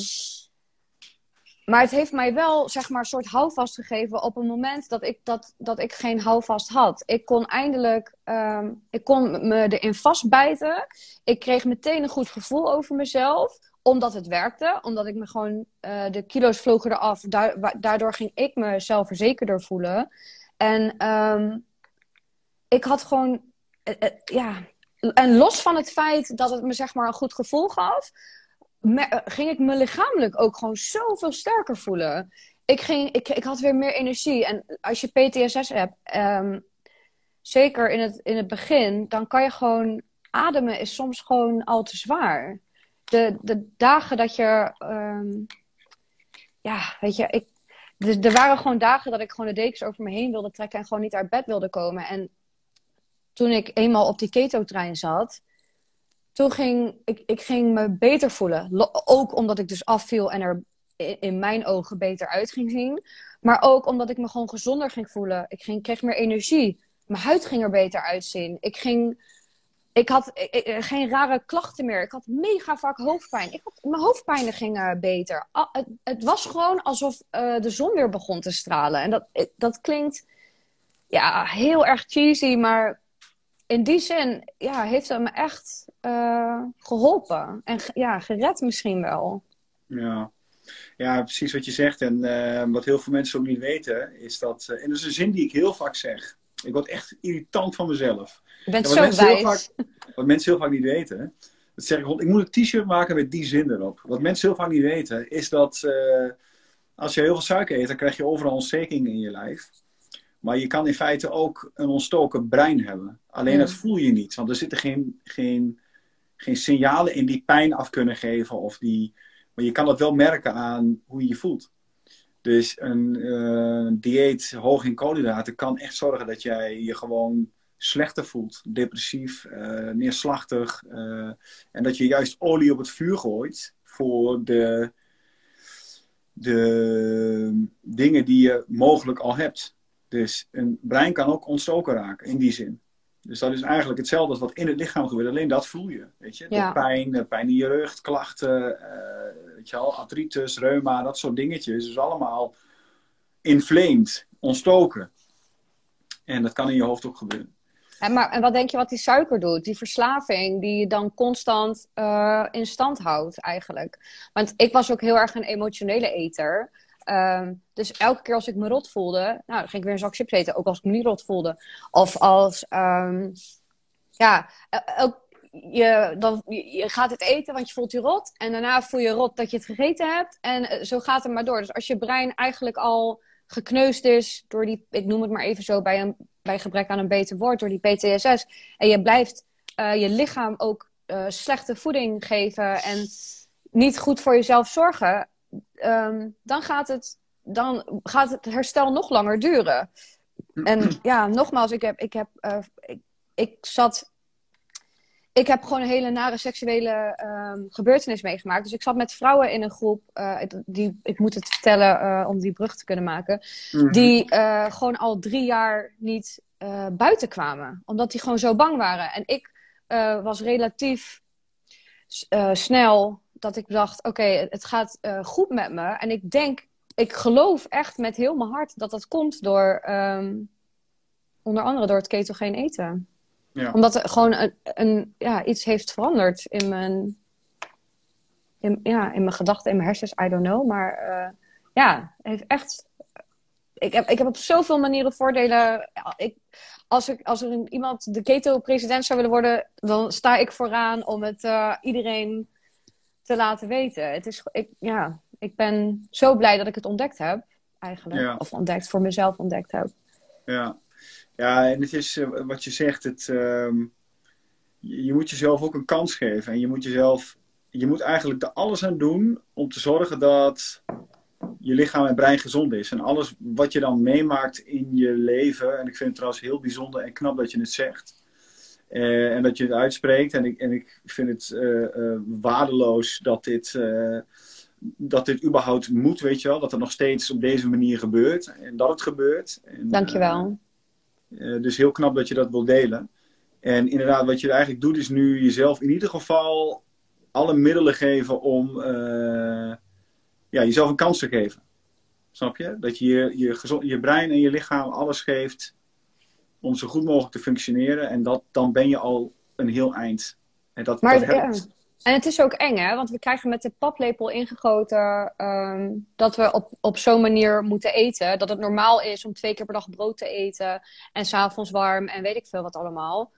maar het heeft mij wel, zeg maar, een soort houvast gegeven op een moment dat ik, dat, dat ik geen houvast had. Ik kon eindelijk, ehm, ik kon me erin vastbijten. Ik kreeg meteen een goed gevoel over mezelf, omdat het werkte. Omdat ik me gewoon, eh, de kilo's vlogen eraf. Daardoor ging ik me zelfverzekerder voelen. En ehm, ik had gewoon, eh, eh, ja, en los van het feit dat het me, zeg maar, een goed gevoel gaf ging ik me lichamelijk ook gewoon zoveel sterker voelen. Ik, ging, ik, ik had weer meer energie. En als je PTSS hebt, ehm, zeker in het, in het begin, dan kan je gewoon ademen is soms gewoon al te zwaar. De, de dagen dat je, ehm, ja, weet je, ik, er waren gewoon dagen dat ik gewoon de dekens over me heen wilde trekken en gewoon niet uit bed wilde komen. En toen ik eenmaal op die keto-trein zat, toen ging ik, ik ging me beter voelen. Ook omdat ik dus afviel en er in mijn ogen beter uit ging zien. Maar ook omdat ik me gewoon gezonder ging voelen. Ik ging, kreeg meer energie. Mijn huid ging er beter uitzien. Ik ging... Ik had geen rare klachten meer. Ik had mega vaak hoofdpijn. Ik had, mijn hoofdpijnen gingen beter. Het, het was gewoon alsof eh, de zon weer begon te stralen. En dat, dat klinkt ja, heel erg cheesy, maar in die zin ja, heeft het me echt eh, geholpen. En ja, gered misschien wel. Ja. ja, precies wat je zegt. En eh, wat heel veel mensen ook niet weten, is dat. eh, en dat is een zin die ik heel vaak zeg. Ik word echt irritant van mezelf. Je bent Ja, zo wat wijs. vaak- Wat mensen heel vaak niet weten. Dat zeg ik, ik moet een t-shirt maken met die zin erop. Wat mensen heel vaak niet weten, is dat als je heel veel suiker eet, dan krijg je overal ontsteking in je lijf. Maar je kan in feite ook een ontstoken brein hebben. Alleen Ja. dat voel je niet, want er zitten geen, geen, geen signalen in die pijn af kunnen geven. Of die, maar je kan dat wel merken aan hoe je je voelt. Dus een eh, dieet hoog in koolhydraten kan echt zorgen dat jij je gewoon slechter voelt. Depressief, eh, neerslachtig. eh, en dat je juist olie op het vuur gooit voor de, de dingen die je mogelijk al hebt. Dus een brein kan ook ontstoken raken in die zin. Dus dat is eigenlijk hetzelfde als wat in het lichaam gebeurt. Alleen dat voel je. Weet je? De pijn, de pijn in je rug, klachten, eh, weet je wel, artritis, reuma, dat soort dingetjes. Dus allemaal inflamed, ontstoken. En dat kan in je hoofd ook gebeuren. En, maar, en wat denk je wat die suiker doet? Die verslaving die je dan constant eh, in stand houdt eigenlijk. Want ik was ook heel erg een emotionele eter. Ehm, dus elke keer als ik me rot voelde, nou, dan ging ik weer een zak chips eten. Ook als ik me niet rot voelde. Of als, ehm, ja, elk- je, dan, je gaat het eten, want je voelt je rot. En daarna voel je rot dat je het gegeten hebt. En eh, zo gaat het maar door. Dus als je brein eigenlijk al gekneusd is door die, ik noem het maar even zo bij, een, bij gebrek aan een beter woord, door die PTSS. En je blijft eh, je lichaam ook eh, slechte voeding geven en niet goed voor jezelf zorgen. Ehm, dan, gaat het, dan gaat het herstel nog langer duren. En ja, nogmaals, ik heb, ik heb, eh, ik, ik zat ik heb gewoon een hele nare seksuele ehm, gebeurtenis meegemaakt. Dus ik zat met vrouwen in een groep, eh, die, ik moet het vertellen eh, om die brug te kunnen maken, die eh, gewoon al drie jaar niet buiten kwamen. Omdat die gewoon zo bang waren. En ik was relatief snel dat ik dacht, oké, het gaat eh, goed met me. En ik denk, ik geloof echt met heel mijn hart dat dat komt door, ehm, onder andere door het ketogeen eten Ja. omdat er gewoon een, een, ja, iets heeft veranderd in mijn, in, ja, in mijn gedachten, in mijn hersens, I don't know. Maar eh, ja, heeft echt ik, heb, ik heb op zoveel manieren voordelen. Ik, als, ik, als er iemand de keto-president zou willen worden, dan sta ik vooraan om het uh, iedereen te laten weten. Het is, ik, ja, ik ben zo blij dat ik het ontdekt heb, eigenlijk. Ja. Of ontdekt, voor mezelf ontdekt heb. Ja, ja en het is uh, wat je zegt, het, uh, je, je moet jezelf ook een kans geven. En je moet jezelf, je moet eigenlijk er alles aan doen om te zorgen dat je lichaam en brein gezond is. En alles wat je dan meemaakt in je leven. En ik vind het trouwens heel bijzonder en knap dat je het zegt. Uh, en dat je het uitspreekt. En ik, en ik vind het uh, uh, waardeloos dat dit, dat dit überhaupt moet, weet je wel. Dat het nog steeds op deze manier gebeurt. En dat het gebeurt. En, Dankjewel. dus heel knap dat je dat wil delen. En inderdaad, wat je eigenlijk doet, is nu jezelf in ieder geval alle middelen geven om ja, jezelf een kans te geven. Snap je? Dat je je, je, gezond, je brein en je lichaam alles geeft om zo goed mogelijk te functioneren. En dat, dan ben je al een heel eind. En dat, maar, dat ja. En het is ook eng, hè? Want we krijgen met de paplepel ingegoten um, dat we op, op zo'n manier moeten eten. Dat het normaal is om twee keer per dag brood te eten. En s'avonds warm en weet ik veel wat allemaal.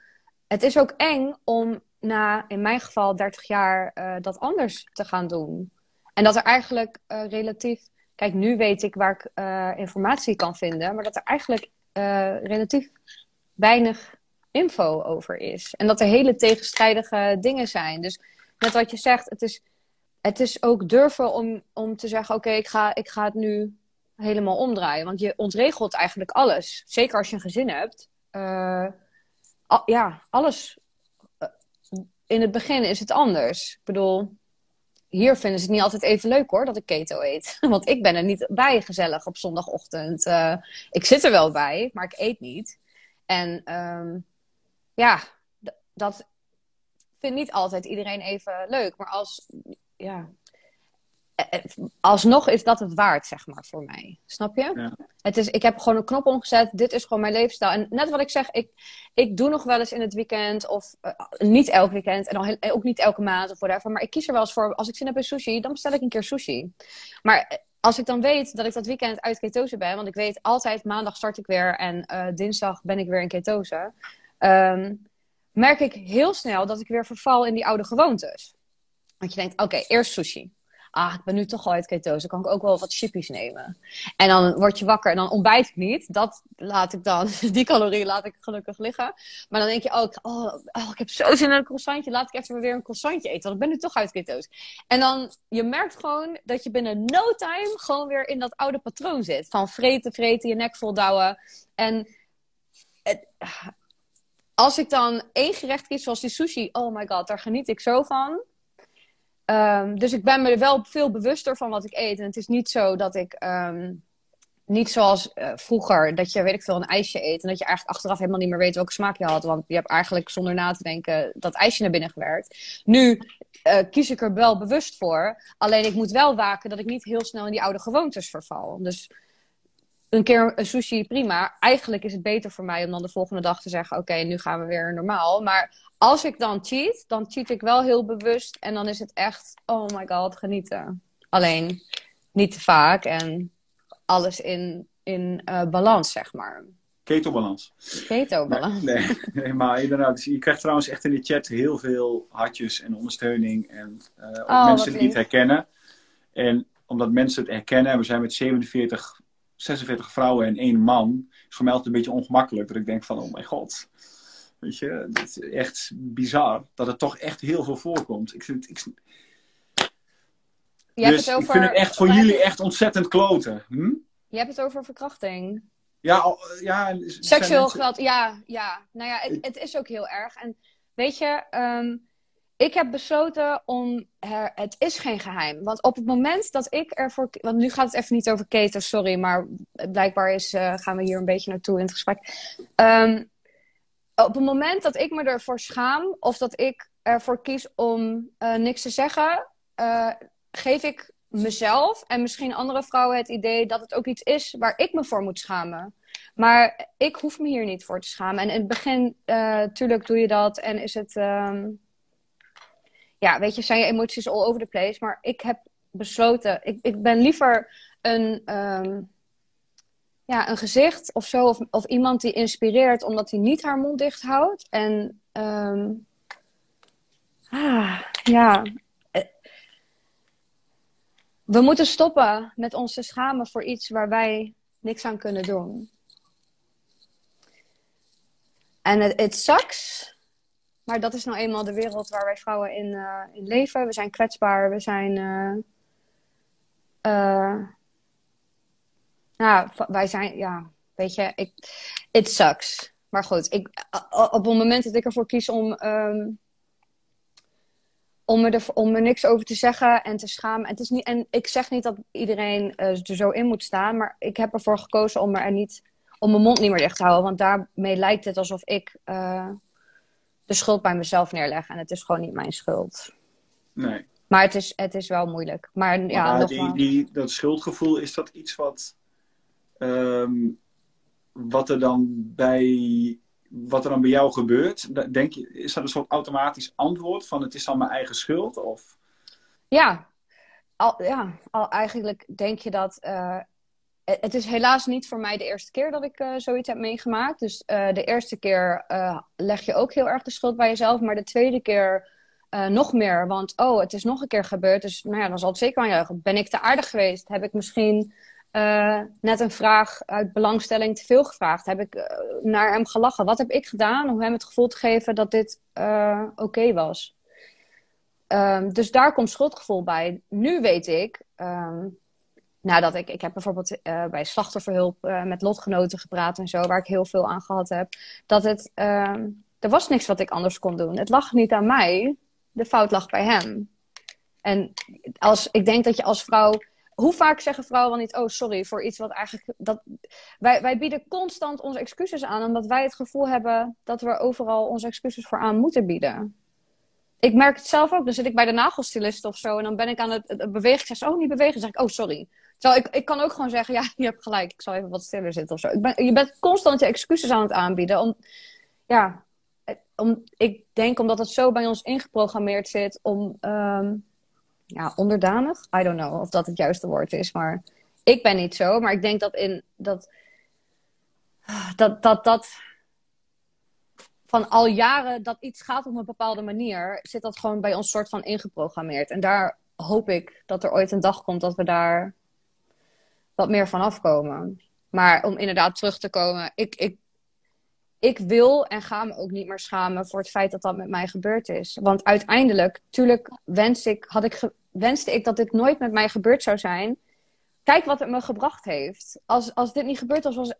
Het is ook eng om na, in mijn geval, 30 jaar uh, dat anders te gaan doen. En dat er eigenlijk uh, relatief. Kijk, nu weet ik waar ik uh, informatie kan vinden, maar dat er eigenlijk uh, relatief weinig info over is. En dat er hele tegenstrijdige dingen zijn. Dus net wat je zegt, het is, het is ook durven om, om te zeggen: oké, ik, ga, ik ga het nu helemaal omdraaien. Want je ontregelt eigenlijk alles. Zeker als je een gezin hebt. Al, ja, alles. In het begin is het anders. Ik bedoel, hier vinden ze het niet altijd even leuk hoor, dat ik keto eet. Want ik ben er niet bij gezellig op zondagochtend. Uh, ik zit er wel bij, maar ik eet niet. En um, ja, dat vindt niet altijd iedereen even leuk. Maar als, ja, alsnog is dat het waard, zeg maar, voor mij. Snap je? Ja. Het is, ik heb gewoon een knop omgezet. Dit is gewoon mijn levensstijl. En net wat ik zeg, ik, ik doe nog wel eens in het weekend. Of uh, niet elk weekend. En al, ook niet elke maand of whatever. Maar ik kies er wel eens voor. Als ik zin heb in sushi, dan bestel ik een keer sushi. Maar als ik dan weet dat ik dat weekend uit ketose ben. Want ik weet altijd, maandag start ik weer. En uh, dinsdag ben ik weer in ketose. Um, merk ik heel snel dat ik weer verval in die oude gewoontes. Dat je denkt, oké, okay, eerst sushi ah, ik ben nu toch al uit ketose, kan ik ook wel wat chippies nemen. En dan word je wakker en dan ontbijt ik niet. Dat laat ik dan, die calorieën laat ik gelukkig liggen. Maar dan denk je ook, oh, oh, ik heb zo zin in een croissantje, laat ik even weer een croissantje eten, want ik ben nu toch uit ketose. En dan, je merkt gewoon dat je binnen no time gewoon weer in dat oude patroon zit. Van vreten, vreten, je nek vol douwen. En het, als ik dan één gerecht kies, zoals die sushi, oh my god, daar geniet ik zo van. Um, dus ik ben me er wel veel bewuster van wat ik eet. En het is niet zo dat ik. Um, niet zoals uh, vroeger, dat je, weet ik veel, een ijsje eet. En dat je eigenlijk achteraf helemaal niet meer weet welke smaak je had. Want je hebt eigenlijk zonder na te denken dat ijsje naar binnen gewerkt. Nu uh, kies ik er wel bewust voor. Alleen ik moet wel waken dat ik niet heel snel in die oude gewoontes verval. Dus een keer een sushi, prima. Eigenlijk is het beter voor mij om dan de volgende dag te zeggen: Oké, okay, nu gaan we weer normaal. Maar als ik dan cheat, dan cheat ik wel heel bewust. En dan is het echt, oh my god, genieten. Alleen niet te vaak en alles in, in uh, balans, zeg maar. Keto-balans. Keto-balans. Nee, nee, nee, maar inderdaad. Je krijgt trouwens echt in de chat heel veel hartjes en ondersteuning. En uh, ook oh, mensen die het herkennen. En omdat mensen het herkennen, we zijn met 47, 46 vrouwen en één man. is voor mij altijd een beetje ongemakkelijk. Dat ik denk van, oh mijn god. Weet je, het is echt bizar dat het toch echt heel veel voorkomt. Ik vind, ik, je dus het over, ik vind het echt voor jullie echt ontzettend kloten. Hm? Je hebt het over verkrachting. Ja, ja seksueel geweld. Ja, ja. Nou ja, het, het, is ook heel erg. En weet je, um, ik heb besloten om. Her, het is geen geheim. Want op het moment dat ik ervoor. Want nu gaat het even niet over keto, sorry. Maar blijkbaar is, uh, gaan we hier een beetje naartoe in het gesprek. Um, op het moment dat ik me ervoor schaam of dat ik ervoor kies om uh, niks te zeggen, geef ik mezelf en misschien andere vrouwen het idee dat het ook iets is waar ik me voor moet schamen. Maar ik hoef me hier niet voor te schamen. En in het begin, uh, tuurlijk doe je dat en is het. Um, ja, weet je, zijn je emoties all over the place. Maar ik heb besloten, ik, ik ben liever een. Um, ja, een gezicht of zo, of, of iemand die inspireert omdat hij niet haar mond dicht houdt. En ehm, ah, ja, we moeten stoppen met ons te schamen voor iets waar wij niks aan kunnen doen. En het sucks, maar dat is nou eenmaal de wereld waar wij vrouwen in, eh, in leven. We zijn kwetsbaar, we zijn. eh, eh, nou, wij zijn, ja, weet je, ik, it sucks. Maar goed, ik, op het moment dat ik ervoor kies om, ehm, om, er, om er niks over te zeggen en te schamen. Het is niet, en ik zeg niet dat iedereen er zo in moet staan, maar ik heb ervoor gekozen om, er niet, om mijn mond niet meer dicht te houden. Want daarmee lijkt het alsof ik de schuld bij mezelf neerleg. En het is gewoon niet mijn schuld. Nee. Maar het is, het is wel moeilijk. Maar ja, die, die, dat schuldgevoel, is dat iets wat, ehm, wat er dan bij wat er dan bij jou gebeurt? Denk je, is dat een soort automatisch antwoord van het is dan mijn eigen schuld? Of? Ja, al, ja, al eigenlijk denk je dat. eh, het het is helaas niet voor mij de eerste keer dat ik eh, zoiets heb meegemaakt. Dus eh, de eerste keer eh, leg je ook heel erg de schuld bij jezelf. Maar de tweede keer eh, nog meer. Want oh, het is nog een keer gebeurd. Dus nou ja, dan zal het zeker aan jou. Ben ik te aardig geweest? Heb ik misschien eh, net een vraag uit belangstelling te veel gevraagd? Heb ik eh, naar hem gelachen? Wat heb ik gedaan om hem het gevoel te geven dat dit eh, oké was? Ehm, dus daar komt schuldgevoel bij. Nu weet ik, ehm, nadat ik, ik heb bijvoorbeeld eh, bij slachtofferhulp eh, met lotgenoten gepraat en zo, waar ik heel veel aan gehad heb, dat het, ehm, er was niks wat ik anders kon doen. Het lag niet aan mij, de fout lag bij hem. En als, ik denk dat je als vrouw, hoe vaak zeggen vrouwen wel niet, oh sorry, voor iets wat eigenlijk, dat, wij, wij bieden constant onze excuses aan, omdat wij het gevoel hebben dat we er overal onze excuses voor aan moeten bieden ik merk het zelf ook. Dan zit ik bij de nagelstylist of zo. En dan ben ik aan het, bewegen. Ik zeg, oh, niet bewegen. Dan zeg ik, oh, sorry. Ik, ik kan ook gewoon zeggen, ja, je hebt gelijk. Ik zal even wat stiller zitten of zo. Je bent constant je excuses aan het aanbieden. Om, ja, eh, om, ik denk omdat het zo bij ons ingeprogrammeerd zit om, ehm, ja, onderdanig. I don't know of dat het juiste woord is. Maar ik ben niet zo. Maar ik denk dat in, dat, dat, dat, dat van al jaren dat iets gaat op een bepaalde manier, zit dat gewoon bij ons soort van ingeprogrammeerd. En daar hoop ik dat er ooit een dag komt dat we daar wat meer van afkomen. Maar om inderdaad terug te komen, ik, ik, ik wil en ga me ook niet meer schamen voor het feit dat dat met mij gebeurd is. Want uiteindelijk, tuurlijk wens ik, had ik wenste ik dat dit nooit met mij gebeurd zou zijn. Kijk wat het me gebracht heeft. Als, als dit niet gebeurd was, was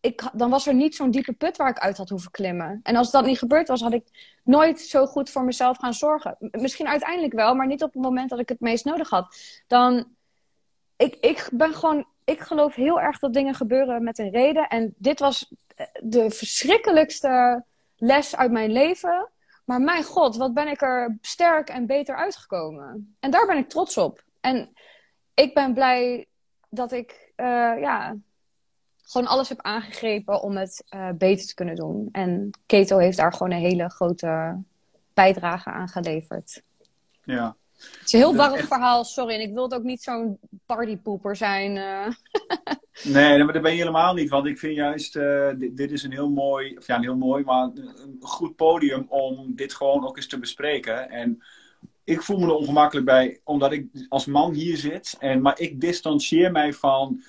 ik, dan was er niet zo'n diepe put waar ik uit had hoeven klimmen. En als dat niet gebeurd was, had ik nooit zo goed voor mezelf gaan zorgen. Misschien uiteindelijk wel, maar niet op het moment dat ik het meest nodig had. Dan, ik, ik ben gewoon, ik geloof heel erg dat dingen gebeuren met een reden. En dit was eh, de verschrikkelijkste les uit mijn leven. Maar mijn god, wat ben ik er sterk en beter uitgekomen. En daar ben ik trots op. En ik ben blij dat ik, eh, ja, gewoon alles heb aangegrepen om het eh, beter te kunnen doen. En Keto heeft daar gewoon een hele grote bijdrage aan geleverd. Ja. Het is een heel warrig echt- verhaal, sorry. En ik wil het ook niet zo'n partypoeper zijn. eh. Nee, maar dat ben je helemaal niet. Want ik vind juist, eh, dit, dit is een heel mooi, of ja, heel mooi, maar een goed podium om dit gewoon ook eens te bespreken. En ik voel me er ongemakkelijk bij, omdat ik als man hier zit. En, maar ik distancieer mij van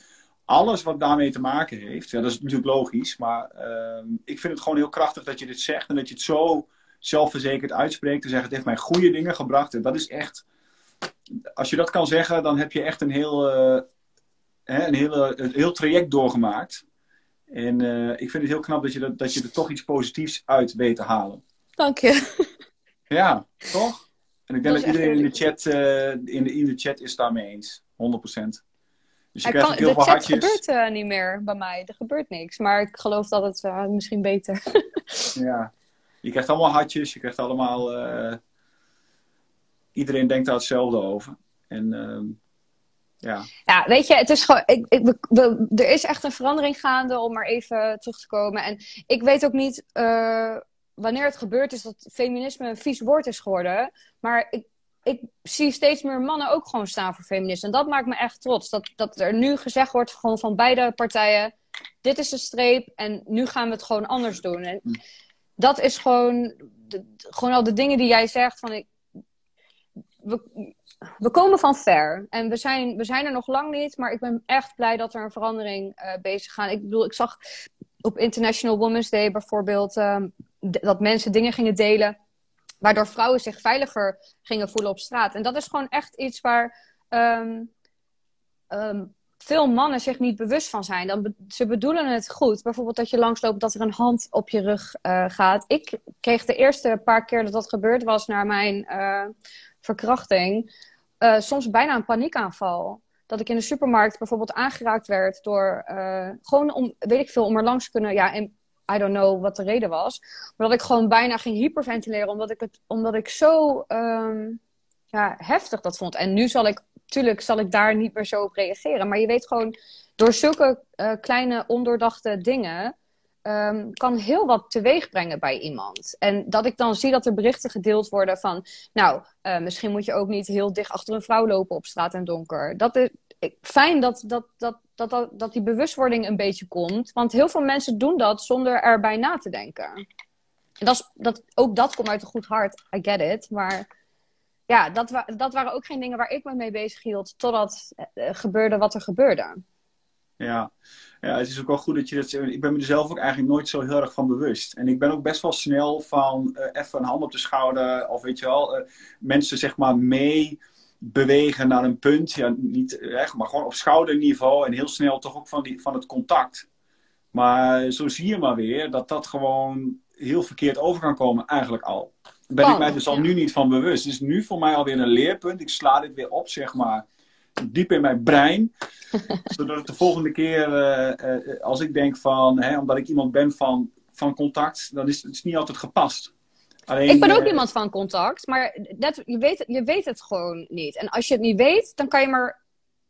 alles wat daarmee te maken heeft. Ja, dat is natuurlijk logisch. Maar ehm, ik vind het gewoon heel krachtig dat je dit zegt. En dat je het zo zelfverzekerd uitspreekt. Te zeggen, het heeft mij goede dingen gebracht. En dat is echt, als je dat kan zeggen, dan heb je echt een heel... eh, hè, een, hele, een heel traject doorgemaakt. En eh, ik vind het heel knap dat je, dat, dat je er toch iets positiefs uit weet te halen. Dank je. Ja, toch? En ik denk Dat iedereen in de, chat, eh, in, de, in de chat is daarmee eens. 100%. Dus je kan, heel de veel chat hartjes. gebeurt niet meer bij mij. Er gebeurt niks. Maar ik geloof dat het misschien beter. Ja. Je krijgt allemaal hartjes, je krijgt allemaal... eh, iedereen denkt daar hetzelfde over. En ehm, ja, Ja, weet je, het is gewoon. Ik, ik, we- we- er is echt een verandering gaande om maar even terug te komen. En ik weet ook niet eh, wanneer het gebeurd is dat feminisme een vies woord is geworden. Maar ik, ik zie steeds meer mannen ook gewoon staan voor feminisme. En dat maakt me echt trots. Dat, dat er nu gezegd wordt gewoon van beide partijen. dit is de streep en nu gaan we het gewoon anders doen. En Hm. Dat is gewoon, gewoon al de dingen die jij zegt van ik, we, komen van ver. En we zijn, we zijn er nog lang niet, maar ik ben echt blij dat er een verandering eh, bezig gaat. Ik bedoel, ik zag op International Women's Day bijvoorbeeld ehm, dat mensen dingen gingen delen waardoor vrouwen zich veiliger gingen voelen op straat. En dat is gewoon echt iets waar ehm, ehm, veel mannen zich niet bewust van zijn. Dan ze bedoelen het goed. Bijvoorbeeld dat je langsloopt dat er een hand op je rug eh, gaat. Ik kreeg de eerste paar keer dat dat gebeurd was na mijn eh, verkrachting, eh, soms bijna een paniekaanval. Dat ik in de supermarkt bijvoorbeeld aangeraakt werd door gewoon om, weet ik veel, om er langs te kunnen. Ja, en I don't know wat de reden was. Maar dat ik gewoon bijna ging hyperventileren, omdat ik, het, omdat ik zo ehm, ja, heftig dat vond. En nu zal ik, tuurlijk zal ik daar niet meer zo op reageren. Maar je weet gewoon, door zulke eh, kleine ondoordachte dingen ehm, kan heel wat teweeg brengen bij iemand. En dat ik dan zie dat er berichten gedeeld worden van, nou, eh, misschien moet je ook niet heel dicht achter een vrouw lopen op straat en donker. Dat is ik- fijn dat, dat, dat, dat, dat, die bewustwording een beetje komt. Want heel veel mensen doen dat zonder erbij na te denken. En dat is, dat, ook dat komt uit een goed hart, I get it. Maar ja, dat, dat waren ook geen dingen waar ik me mee bezig hield. Totdat eh, gebeurde wat er gebeurde. Ja. ja, het is ook wel goed dat je dat. Ik ben me er zelf ook eigenlijk nooit zo heel erg van bewust. En ik ben ook best wel snel van eh, even een hand op de schouder. Of weet je wel, eh, mensen zeg maar mee bewegen naar een punt. Ja, niet echt, maar gewoon op schouderniveau. En heel snel toch ook van, die, van het contact. Maar zo zie je maar weer dat dat gewoon heel verkeerd over kan komen eigenlijk al. Ben ik mij dus al ja. nu niet van bewust. Het is nu voor mij alweer een leerpunt. Ik sla dit weer op, zeg maar, diep in mijn brein. zodat het de volgende keer, eh, eh, als ik denk van, hè, omdat ik iemand ben van, van contact, dan is het is niet altijd gepast. Alleen, Ik ben ook eh, iemand van contact, maar dat, je, weet, je weet het gewoon niet. En als je het niet weet, dan kan je maar.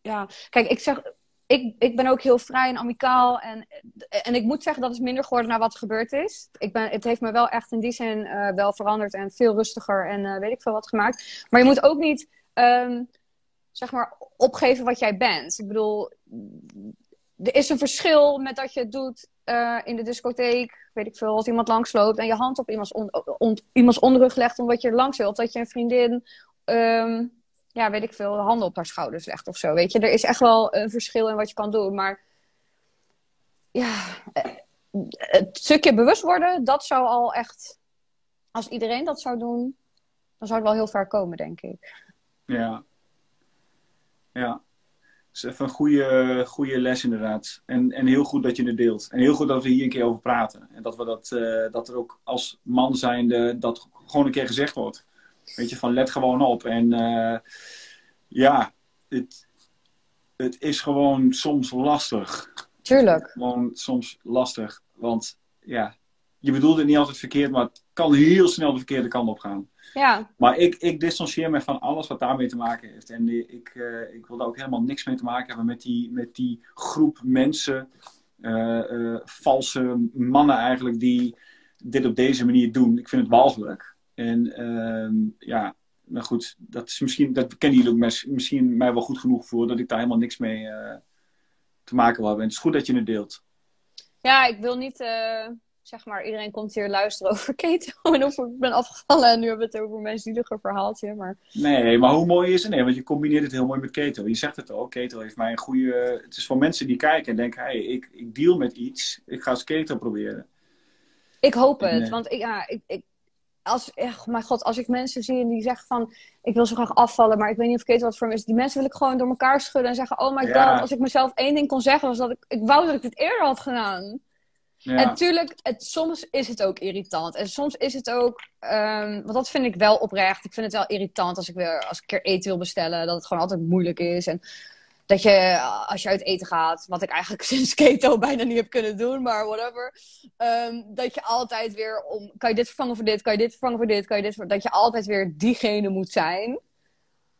Ja, kijk, ik zeg. Ik, ik ben ook heel vrij en amicaal. En, en ik moet zeggen, dat is minder geworden naar wat gebeurd is. Ik ben, het heeft me wel echt in die zin eh, wel veranderd en veel rustiger en eh, weet ik veel wat gemaakt. Maar je moet ook niet, ehm, zeg maar, opgeven wat jij bent. Ik bedoel, er is een verschil met dat je het doet eh, in de discotheek, weet ik veel, als iemand langsloopt en je hand op iemands, iemands onderrug legt omdat je er langs wil. Of dat je een vriendin, ehm, ja, weet ik veel, de handen op haar schouders legt of zo. Weet je, er is echt wel een verschil in wat je kan doen. Maar ja, eh, het stukje bewust worden, dat zou al echt, als iedereen dat zou doen, dan zou het wel heel ver komen, denk ik. Ja. Ja. Is even een goede, goede les inderdaad. En, en heel goed dat je het deelt. En heel goed dat we hier een keer over praten. En dat, we dat, eh, dat er ook als man zijnde dat gewoon een keer gezegd wordt. Weet je, van let gewoon op. En eh, ja, het, het is gewoon soms lastig. Tuurlijk. Gewoon soms lastig. Want ja, je bedoelt het niet altijd verkeerd, maar het kan heel snel de verkeerde kant op gaan. Ja, Maar ik, ik distancieer me van alles wat daarmee te maken heeft. En die- ik, eh, ik wil daar ook helemaal niks mee te maken hebben met die, met die groep mensen, eh, eh, valse mannen eigenlijk, die dit op deze manier doen. Ik vind het walgelijk. En ehm, ja, maar goed, dat is misschien, dat kennen jullie ook misschien mij wel goed genoeg voor, dat ik daar helemaal niks mee eh, te maken wil hebben. En het is goed dat je het deelt. ja ik wil niet, eh, zeg maar, iedereen komt hier luisteren over keto en of ik ben afgevallen en nu hebben we het over mijn zielige verhaaltje. Maar Nee, maar hoe mooi is het? Nee, want je combineert het heel mooi met keto. Je zegt het al, keto heeft mij een goede... Het is voor mensen die kijken en denken, hey, ik, ik deal met iets. Ik ga eens keto proberen. Ik hoop het, Nee. want ik, ja, ik, ik, als, echt, mijn god, als ik mensen zie en die zeggen van, ik wil zo graag afvallen, maar ik weet niet of keto wat voor me is. Die mensen wil ik gewoon door elkaar schudden en zeggen, oh my Ja. god, als ik mezelf één ding kon zeggen, was dat ik, ik wou dat ik dit eerder had gedaan. Ja, En tuurlijk, het, soms is het ook irritant. En soms is het ook, ehm, want dat vind ik wel oprecht. Ik vind het wel irritant als ik, weer, als ik een keer eten wil bestellen, dat het gewoon altijd moeilijk is. En dat je, als je uit eten gaat, wat ik eigenlijk sinds keto bijna niet heb kunnen doen, maar whatever. ehm, dat je altijd weer om, kan je dit vervangen voor dit, kan je dit vervangen voor dit, kan je dit voor, dat je altijd weer diegene moet zijn.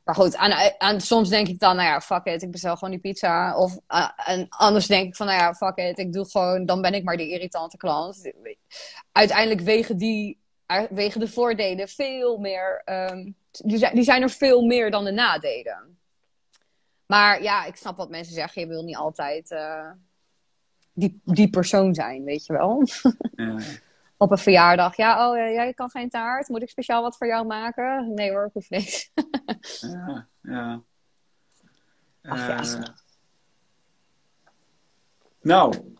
Maar goed, aan, aan, soms denk ik dan, nou ja, fuck it, ik bestel gewoon die pizza. Of en anders denk ik van, nou ja, fuck it, ik doe gewoon, dan ben ik maar die irritante klant. Uiteindelijk wegen die, wegen de voordelen veel meer, ehm, die, zijn, die zijn er veel meer dan de nadelen. Maar ja, ik snap wat mensen zeggen, je wil niet altijd, eh, die, die persoon zijn, weet je wel. Ja. Op een verjaardag. Ja, oh, jij kan geen taart. Moet ik speciaal wat voor jou maken? Nee hoor, ik hoef niks. Ja, ja. Ach, ja. Eh, nou,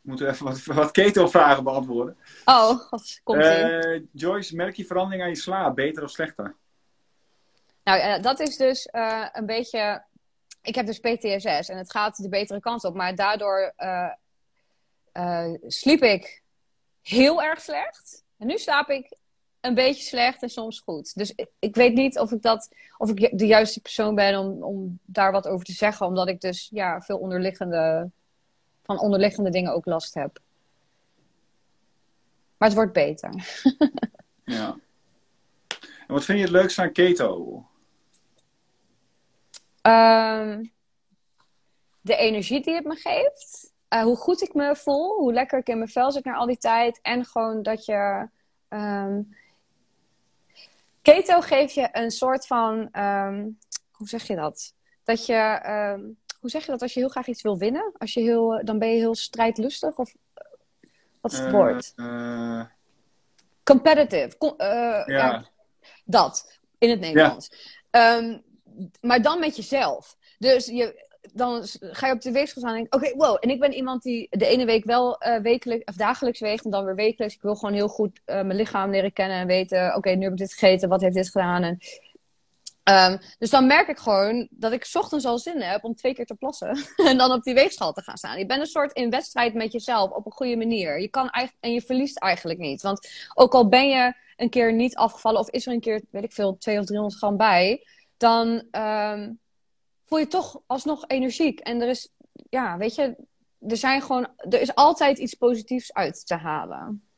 moeten we even wat, wat keto-vragen beantwoorden. Oh, god, komt ie. Eh, Joyce, merk je verandering aan je slaap, beter of slechter? Nou, dat is dus een beetje. Ik heb dus PTSS en het gaat de betere kant op, maar daardoor eh, sliep ik heel erg slecht. En nu slaap ik een beetje slecht en soms goed. Dus ik, ik weet niet of ik, dat, of ik de juiste persoon ben om, om daar wat over te zeggen, omdat ik dus ja, veel onderliggende, van onderliggende dingen ook last heb. Maar het wordt beter. Ja. En wat vind je het leukste aan keto? Ehm, de energie die het me geeft. Eh, hoe goed ik me voel. Hoe lekker ik in mijn vel zit na al die tijd. En gewoon dat je... ehm, keto geeft je een soort van... ehm, hoe zeg je dat? Dat je... hoe zeg je dat als je heel graag iets wil winnen? Als je heel, dan ben je heel strijdlustig? Of wat is het Eh, woord? eh, Competitive. Com- eh, ja. ja, dat, in het Nederlands. Ehm, maar dan met jezelf. Dus je, dan ga je op de weegschaal staan en denk oké, wow. En ik ben iemand die de ene week wel eh wekelijks of dagelijks weegt en dan weer wekelijks. Ik wil gewoon heel goed eh, mijn lichaam leren kennen en weten, oké, nu heb ik dit gegeten, wat heeft dit gedaan? En, ehm, dus dan merk ik gewoon dat ik ochtends al zin heb om twee keer te plassen en dan op die weegschaal te gaan staan. Je bent een soort in wedstrijd met jezelf op een goede manier. Je kan eigenlijk, en je verliest eigenlijk niet. Want ook al ben je een keer niet afgevallen of is er een keer, weet ik veel, 200 of 300 gram bij, dan ehm, voel je toch alsnog energiek. En er is, ja, weet je, er zijn gewoon, er is altijd iets positiefs uit te halen.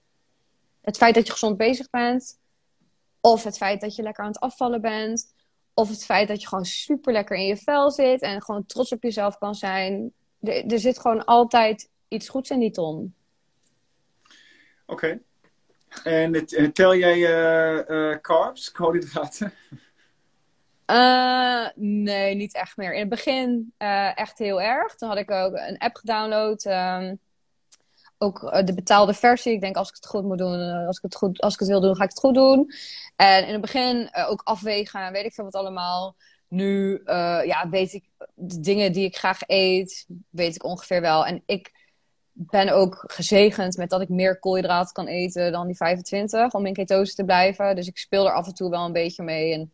Het feit dat je gezond bezig bent, of het feit dat je lekker aan het afvallen bent, of het feit dat je gewoon super lekker in je vel zit en gewoon trots op jezelf kan zijn. Er, zit gewoon altijd iets goeds in die ton. Oké. En tel jij eh, carbs, koolhydraten? Eh, nee, niet echt meer. In het begin eh, echt heel erg. Toen had ik ook een app gedownload. ehm, ook eh, de betaalde versie. Ik denk, als ik het goed moet doen, als ik het, goed, als ik het wil doen, ga ik het goed doen. En in het begin ook afwegen, weet ik veel wat allemaal. Nu ja, weet ik de dingen die ik graag eet, weet ik ongeveer wel. En ik ben ook gezegend met dat ik meer koolhydraten kan eten dan die 25 om in ketose te blijven. Dus ik speel er af en toe wel een beetje mee. En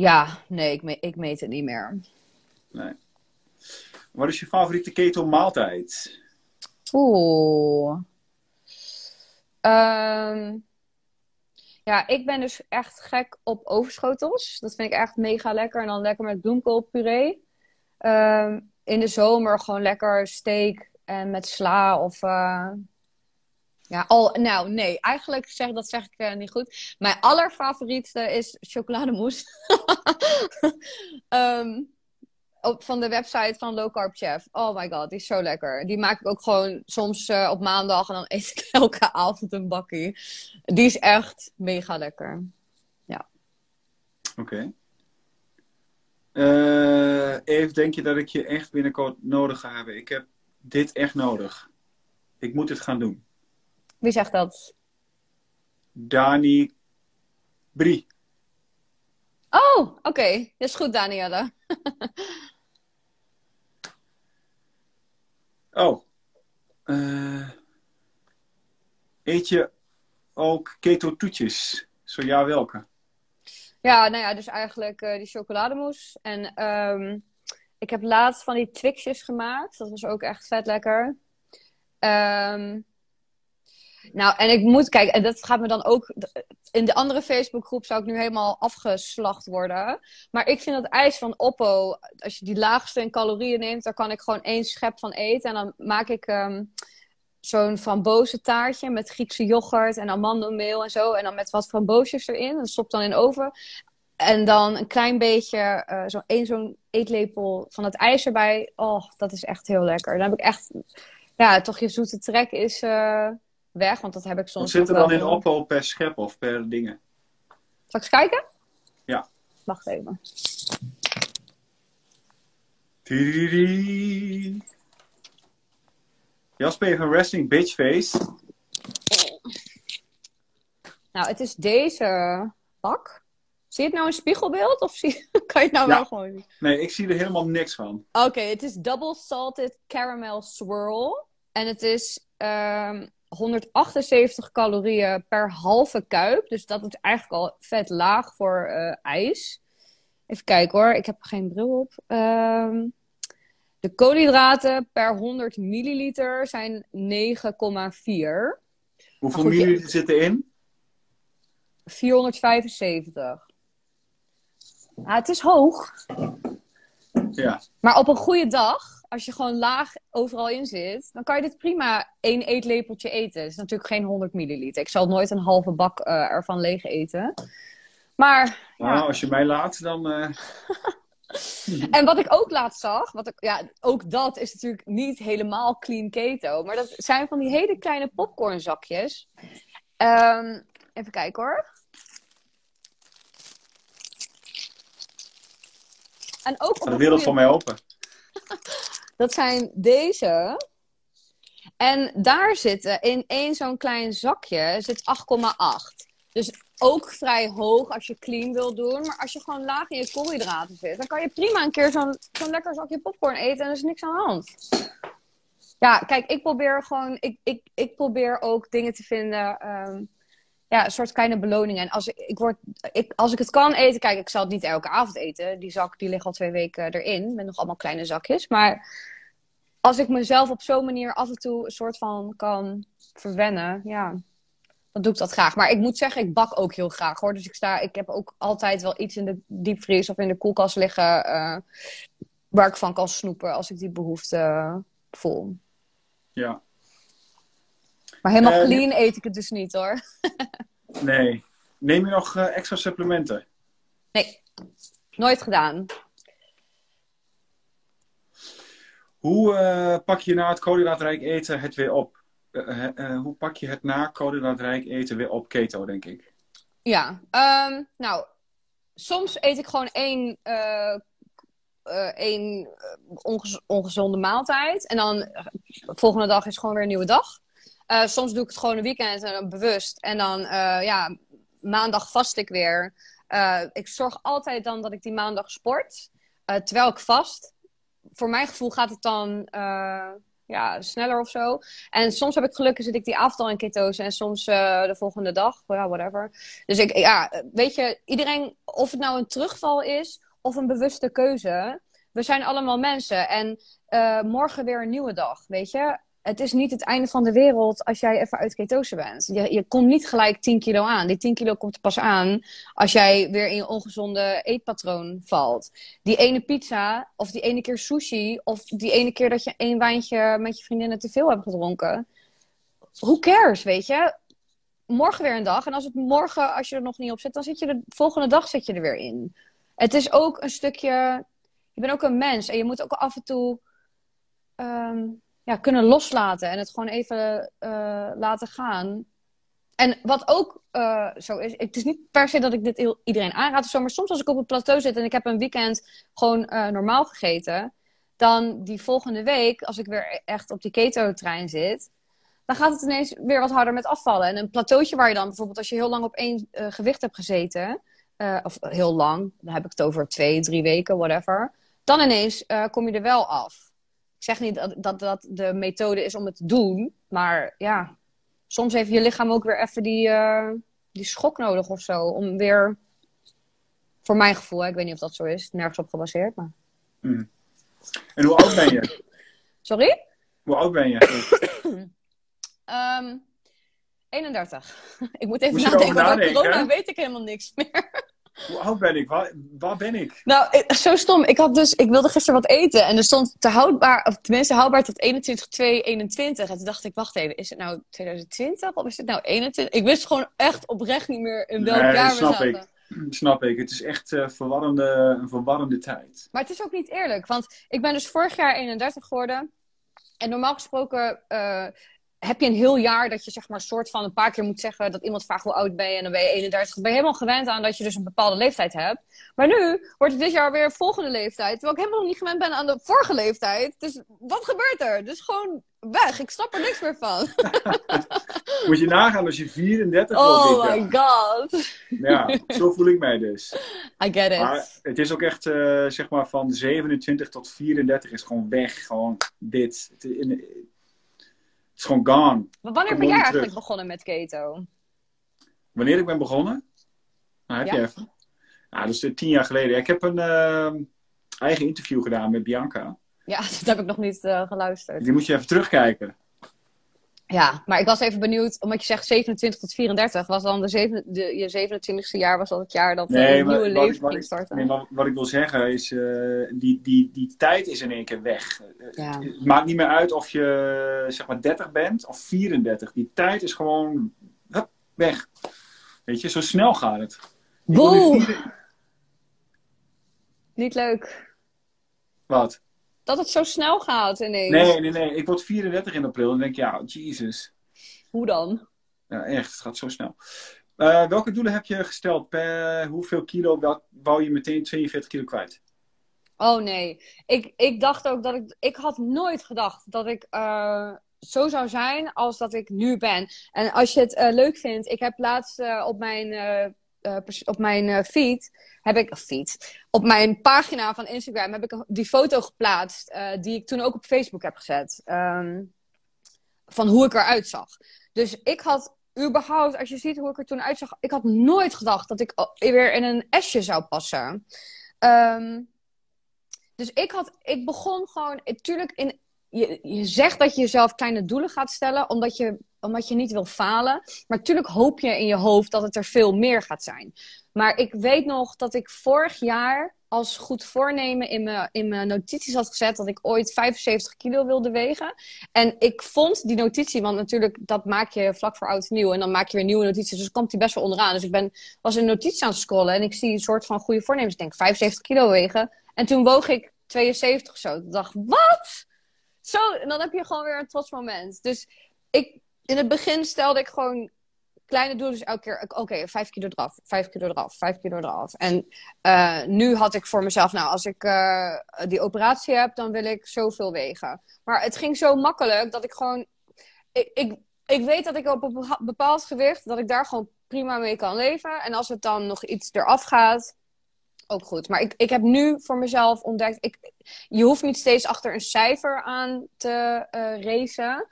ja, nee, ik, me- ik meet het niet meer. Nee. Wat is je favoriete keto maaltijd? Oeh. Ehm, ja, ik ben dus echt gek op overschotels. Dat vind ik echt mega lekker. En dan lekker met bloemkoolpuree. Ehm, in de zomer gewoon lekker steak en met sla of... eh, Ja, al, nou nee, eigenlijk zeg, dat zeg ik eh, niet goed. Mijn allerfavoriete is chocolademousse. Ehm, op, van de website van Low Carb Chef. Oh my god, die is zo lekker. Die maak ik ook gewoon soms eh, op maandag en dan eet ik elke avond een bakkie. Die is echt mega lekker. Oké. Eh, Eve, denk je dat ik je echt binnenkort nodig ga hebben? Ik heb dit echt nodig. Ik moet het gaan doen. Wie zegt dat? Dani Brie. Oh, oké. Dat is goed, Danielle. Oh. Eh, eet je ook keto toetjes? Zo ja, welke? Ja, nou ja, dus eigenlijk eh, die chocolademousse. En ehm, ik heb laatst van die Twixjes gemaakt. Dat was ook echt vet lekker. Ehm, nou, en ik moet kijken, en dat gaat me dan ook. In de andere Facebookgroep zou ik nu helemaal afgeslacht worden. Maar ik vind dat ijs van Oppo, als je die laagste in calorieën neemt, daar kan ik gewoon één schep van eten. En dan maak ik ehm, zo'n frambozen met Griekse yoghurt en amandelmeel en zo. En dan met wat framboosjes erin. En stop dan in de oven. En dan een klein beetje, eh zo één zo'n eetlepel van het ijs erbij. Oh, dat is echt heel lekker. Dan heb ik echt, ja, toch je zoete trek is eh, weg. Want dat heb ik Wat soms zit er dan in Oppo per schep of per dingen? Zal ik eens kijken? Ja. Wacht even. Tidididi. Jasper heeft een resting bitch face. Nou, het is deze pak. Zie je het nou in spiegelbeeld? Of zie... kan je het nou Ja. wel gewoon zien? Nee, ik zie er helemaal niks van. Oké, het is Double Salted Caramel Swirl. En het is ehm, 178 calorieën per halve kuip. Dus dat is eigenlijk al vet laag voor eh, ijs. Even kijken hoor, ik heb geen bril op. Ehm, de koolhydraten per 100 milliliter zijn 9,4. Hoeveel goed, milliliter zit erin? 475. Ja, het is hoog. Ja. Maar op een goede dag, als je gewoon laag overal in zit, dan kan je dit prima één eetlepeltje eten. Het is natuurlijk geen 100 milliliter. Ik zal nooit een halve bak eh, ervan leeg eten. Maar, Nou, ja. als je mij laat, dan... eh, En wat ik ook laatst zag, wat ik, ja, ook dat is natuurlijk niet helemaal clean keto. Maar dat zijn van die hele kleine popcornzakjes. Ehm, even kijken hoor. En ook op de wereld voor mij open. Dat zijn deze. En daar zitten in één zo'n klein zakje zit 8,8. Dus ook vrij hoog als je clean wil doen. Maar als je gewoon laag in je koolhydraten zit, dan kan je prima een keer zo'n zo'n lekker zakje popcorn eten en er is niks aan de hand. Ja, kijk, ik probeer gewoon, ik, ik, ik probeer ook dingen te vinden, ehm, ja, een soort kleine beloningen. En als ik, ik word, ik, als ik het kan eten, kijk, ik zal het niet elke avond eten. Die zak, die ligt al twee weken erin, met nog allemaal kleine zakjes. Maar als ik mezelf op zo'n manier af en toe een soort van kan verwennen, ja, dan doe ik dat graag. Maar ik moet zeggen, ik bak ook heel graag hoor. Dus ik, sta, ik heb ook altijd wel iets in de diepvries of in de koelkast liggen eh, waar ik van kan snoepen als ik die behoefte eh, voel. Ja. Maar helemaal Eh, clean eet ik het dus niet hoor. Nee. Neem je nog eh, extra supplementen? Nee, nooit gedaan. Hoe eh, pak je na het koolhydraatrijk eten het weer op? Hoe pak je het na koolhydraatrijk eten weer op keto, denk ik? Ja, ehm, nou, soms eet ik gewoon één, één ongez- ongezonde maaltijd. En dan de volgende dag is gewoon weer een nieuwe dag. Eh, soms doe ik het gewoon een weekend en dan bewust. En dan, eh, ja, maandag vast ik weer. Eh, ik zorg altijd dan dat ik die maandag sport. eh, terwijl ik vast. Voor mijn gevoel gaat het dan eh, ja, sneller of zo. En soms heb ik geluk en zit ik die avond al in ketose. En soms eh, de volgende dag. Ja, whatever. Dus ik, ja, weet je, iedereen, of het nou een terugval is of een bewuste keuze. We zijn allemaal mensen. En eh, morgen weer een nieuwe dag, weet je. Het is niet het einde van de wereld als jij even uit ketose bent. Je, je komt niet gelijk 10 kilo aan. Die 10 kilo komt pas aan als jij weer in je ongezonde eetpatroon valt. Die ene pizza, of die ene keer sushi, of die ene keer dat je één wijntje met je vriendinnen te veel hebt gedronken. Who cares, weet je? Morgen weer een dag. En als het morgen, als je er nog niet op zit, dan zit je de volgende dag zit je er weer in. Het is ook een stukje. Je bent ook een mens en je moet ook af en toe ehm, kunnen loslaten en het gewoon even eh, laten gaan. En wat ook eh, zo is, het is niet per se dat ik dit iedereen aanraad maar soms als ik op het plateau zit en ik heb een weekend gewoon eh, normaal gegeten, dan die volgende week, als ik weer echt op die keto-trein zit, dan gaat het ineens weer wat harder met afvallen. En een plateautje waar je dan bijvoorbeeld, als je heel lang op één gewicht hebt gezeten, of heel lang, dan heb ik het over twee, drie weken, whatever, dan ineens kom je er wel af. Ik zeg niet dat, dat dat de methode is om het te doen, maar ja, soms heeft je lichaam ook weer even die, eh, die schok nodig of zo, om weer, voor mijn gevoel, hè, ik weet niet of dat zo is, nergens op gebaseerd, maar... En hoe oud ben je? Sorry? Hoe oud ben je? Ehm 31. ik moet even nadenken, nadenken, corona hè? weet ik helemaal niks meer. Hoe oud ben ik? Waar, waar ben ik? Nou, ik- zo stom. Ik, had dus, ik wilde gisteren wat eten en er stond te houdbaar, of tenminste houdbaar tot 21, 2, 21. En toen dacht ik, wacht even, is het nou 2020 of is het nou 21? Ik wist gewoon echt oprecht niet meer in welk Nee, jaar we snap zaten. ik. Snap ik. Het is echt eh, verwarrende, een verwarrende tijd. Maar het is ook niet eerlijk, want ik ben dus vorig jaar 31 geworden. En normaal gesproken, eh, heb je een heel jaar dat je zeg maar soort van een paar keer moet zeggen dat iemand vraagt hoe oud ben je en dan ben je 31. Dan ben je helemaal gewend aan dat je dus een bepaalde leeftijd hebt. Maar nu wordt het dit jaar weer volgende leeftijd. Terwijl ik helemaal nog niet gewend ben aan de vorige leeftijd. Dus wat gebeurt er? Dus gewoon weg. Ik snap er niks meer van. Moet je nagaan als je 34 oh wordt dit my jaar. god. Ja, zo voel ik mij dus. I get it. Maar het is ook echt, eh, zeg maar, van 27 tot 34 is gewoon weg. Gewoon dit. Het, in- het is gewoon gone. Maar wanneer ben jij eigenlijk terug. begonnen met keto? Wanneer ik ben begonnen? Nou, heb Ja. je even. Ja, dus eh, tien jaar geleden. Ik heb een eh, eigen interview gedaan met Bianca. Ja, dat heb ik nog niet eh, geluisterd. Die moet je even terugkijken. Ja, maar ik was even benieuwd, omdat je zegt 27 tot 34, was dan de, zeven, de je 27e jaar was dat het jaar dat eh, Nee, een maar nieuwe wat leven wat ging ik- starten? Nee, maar wat ik wil zeggen is, eh, die, die, die tijd is in één keer weg. Eh, Ja. Het maakt niet meer uit of je zeg maar 30 bent of 34. Die tijd is gewoon hup, weg. Weet je, zo snel gaat het. Boe! Niet leuk. Wat? Dat het zo snel gaat ineens. Nee, nee, nee. Ik word 34 in april en denk ik, ja, Jesus. Hoe dan? Ja, echt, het gaat zo snel. Eh, welke doelen heb je gesteld? Per hoeveel kilo wou je meteen 42 kilo kwijt? Oh nee. Ik, ik dacht ook dat ik. Ik had nooit gedacht dat ik eh, zo zou zijn als dat ik nu ben. En als je het eh, leuk vindt, ik heb laatst op mijn. Eh, op mijn eh, feed heb ik feed op mijn pagina van Instagram heb ik die foto geplaatst eh, die ik toen ook op Facebook heb gezet Ehm, van hoe ik eruit zag. Dus ik had überhaupt, als je ziet hoe ik er toen uitzag, ik had nooit gedacht dat ik weer in een S'je zou passen. Ehm, dus ik had, ik begon gewoon, tuurlijk, in, je, je zegt dat je jezelf kleine doelen gaat stellen, omdat je, omdat je niet wil falen. Maar natuurlijk hoop je in je hoofd dat het er veel meer gaat zijn. Maar ik weet nog dat ik vorig jaar als goed voornemen in mijn, in mijn notities had gezet dat ik ooit 75 kilo wilde wegen. En ik vond die notitie, want natuurlijk dat maak je vlak voor oud nieuw. En dan maak je weer nieuwe notities, dus komt die best wel onderaan. Dus ik ben, was een notitie aan het scrollen en ik zie een soort van goede voornemens. Ik denk 75 kilo wegen. En toen woog ik 72 of zo. Ik dacht, wat? Zo, en dan heb je gewoon weer een trots moment. Dus ik, in het begin stelde ik gewoon kleine doelen. Dus elke keer, oké, vijf kilo eraf, vijf kilo eraf, vijf kilo eraf. En eh, nu had ik voor mezelf, nou, als ik eh, die operatie heb, dan wil ik zoveel wegen. Maar het ging zo makkelijk dat ik gewoon, ik, ik, ik weet dat ik op een bepaald gewicht, dat ik daar gewoon prima mee kan leven. En als het dan nog iets eraf gaat, ook goed. Maar ik, ik heb nu voor mezelf ontdekt, ik, je hoeft niet steeds achter een cijfer aan te eh racen.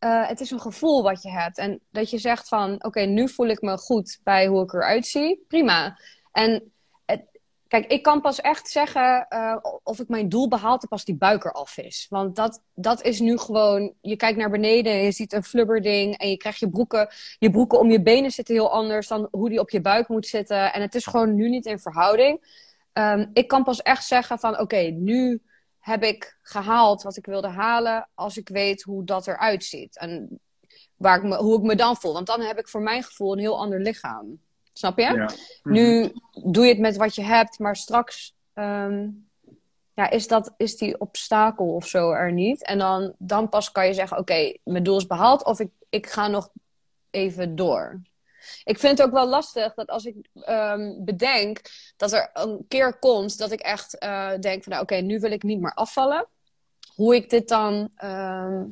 Eh, het is een gevoel wat je hebt. En dat je zegt van, oké, nu voel ik me goed bij hoe ik eruit zie. Prima. En het, kijk, ik kan pas echt zeggen eh, of ik mijn doel behaald heb als die buik eraf is. Want dat, dat is nu gewoon, je kijkt naar beneden en je ziet een flubberding. En je krijgt je broeken, je broeken om je benen zitten heel anders dan hoe die op je buik moet zitten. En het is gewoon nu niet in verhouding. Ehm, ik kan pas echt zeggen van, oké, nu heb ik gehaald wat ik wilde halen als ik weet hoe dat eruit ziet. En waar ik me, hoe ik me dan voel. Want dan heb ik voor mijn gevoel een heel ander lichaam. Snap je? Ja. Mhm. Nu doe je het met wat je hebt, maar straks ehm, ja, is, dat, is die obstakel of zo er niet. En dan, dan pas kan je zeggen, oké, mijn doel is behaald of ik, ik ga nog even door. Ik vind het ook wel lastig dat als ik ehm, bedenk dat er een keer komt dat ik echt eh, denk van, nou, oké, nu wil ik niet meer afvallen. Hoe ik dit dan, ehm,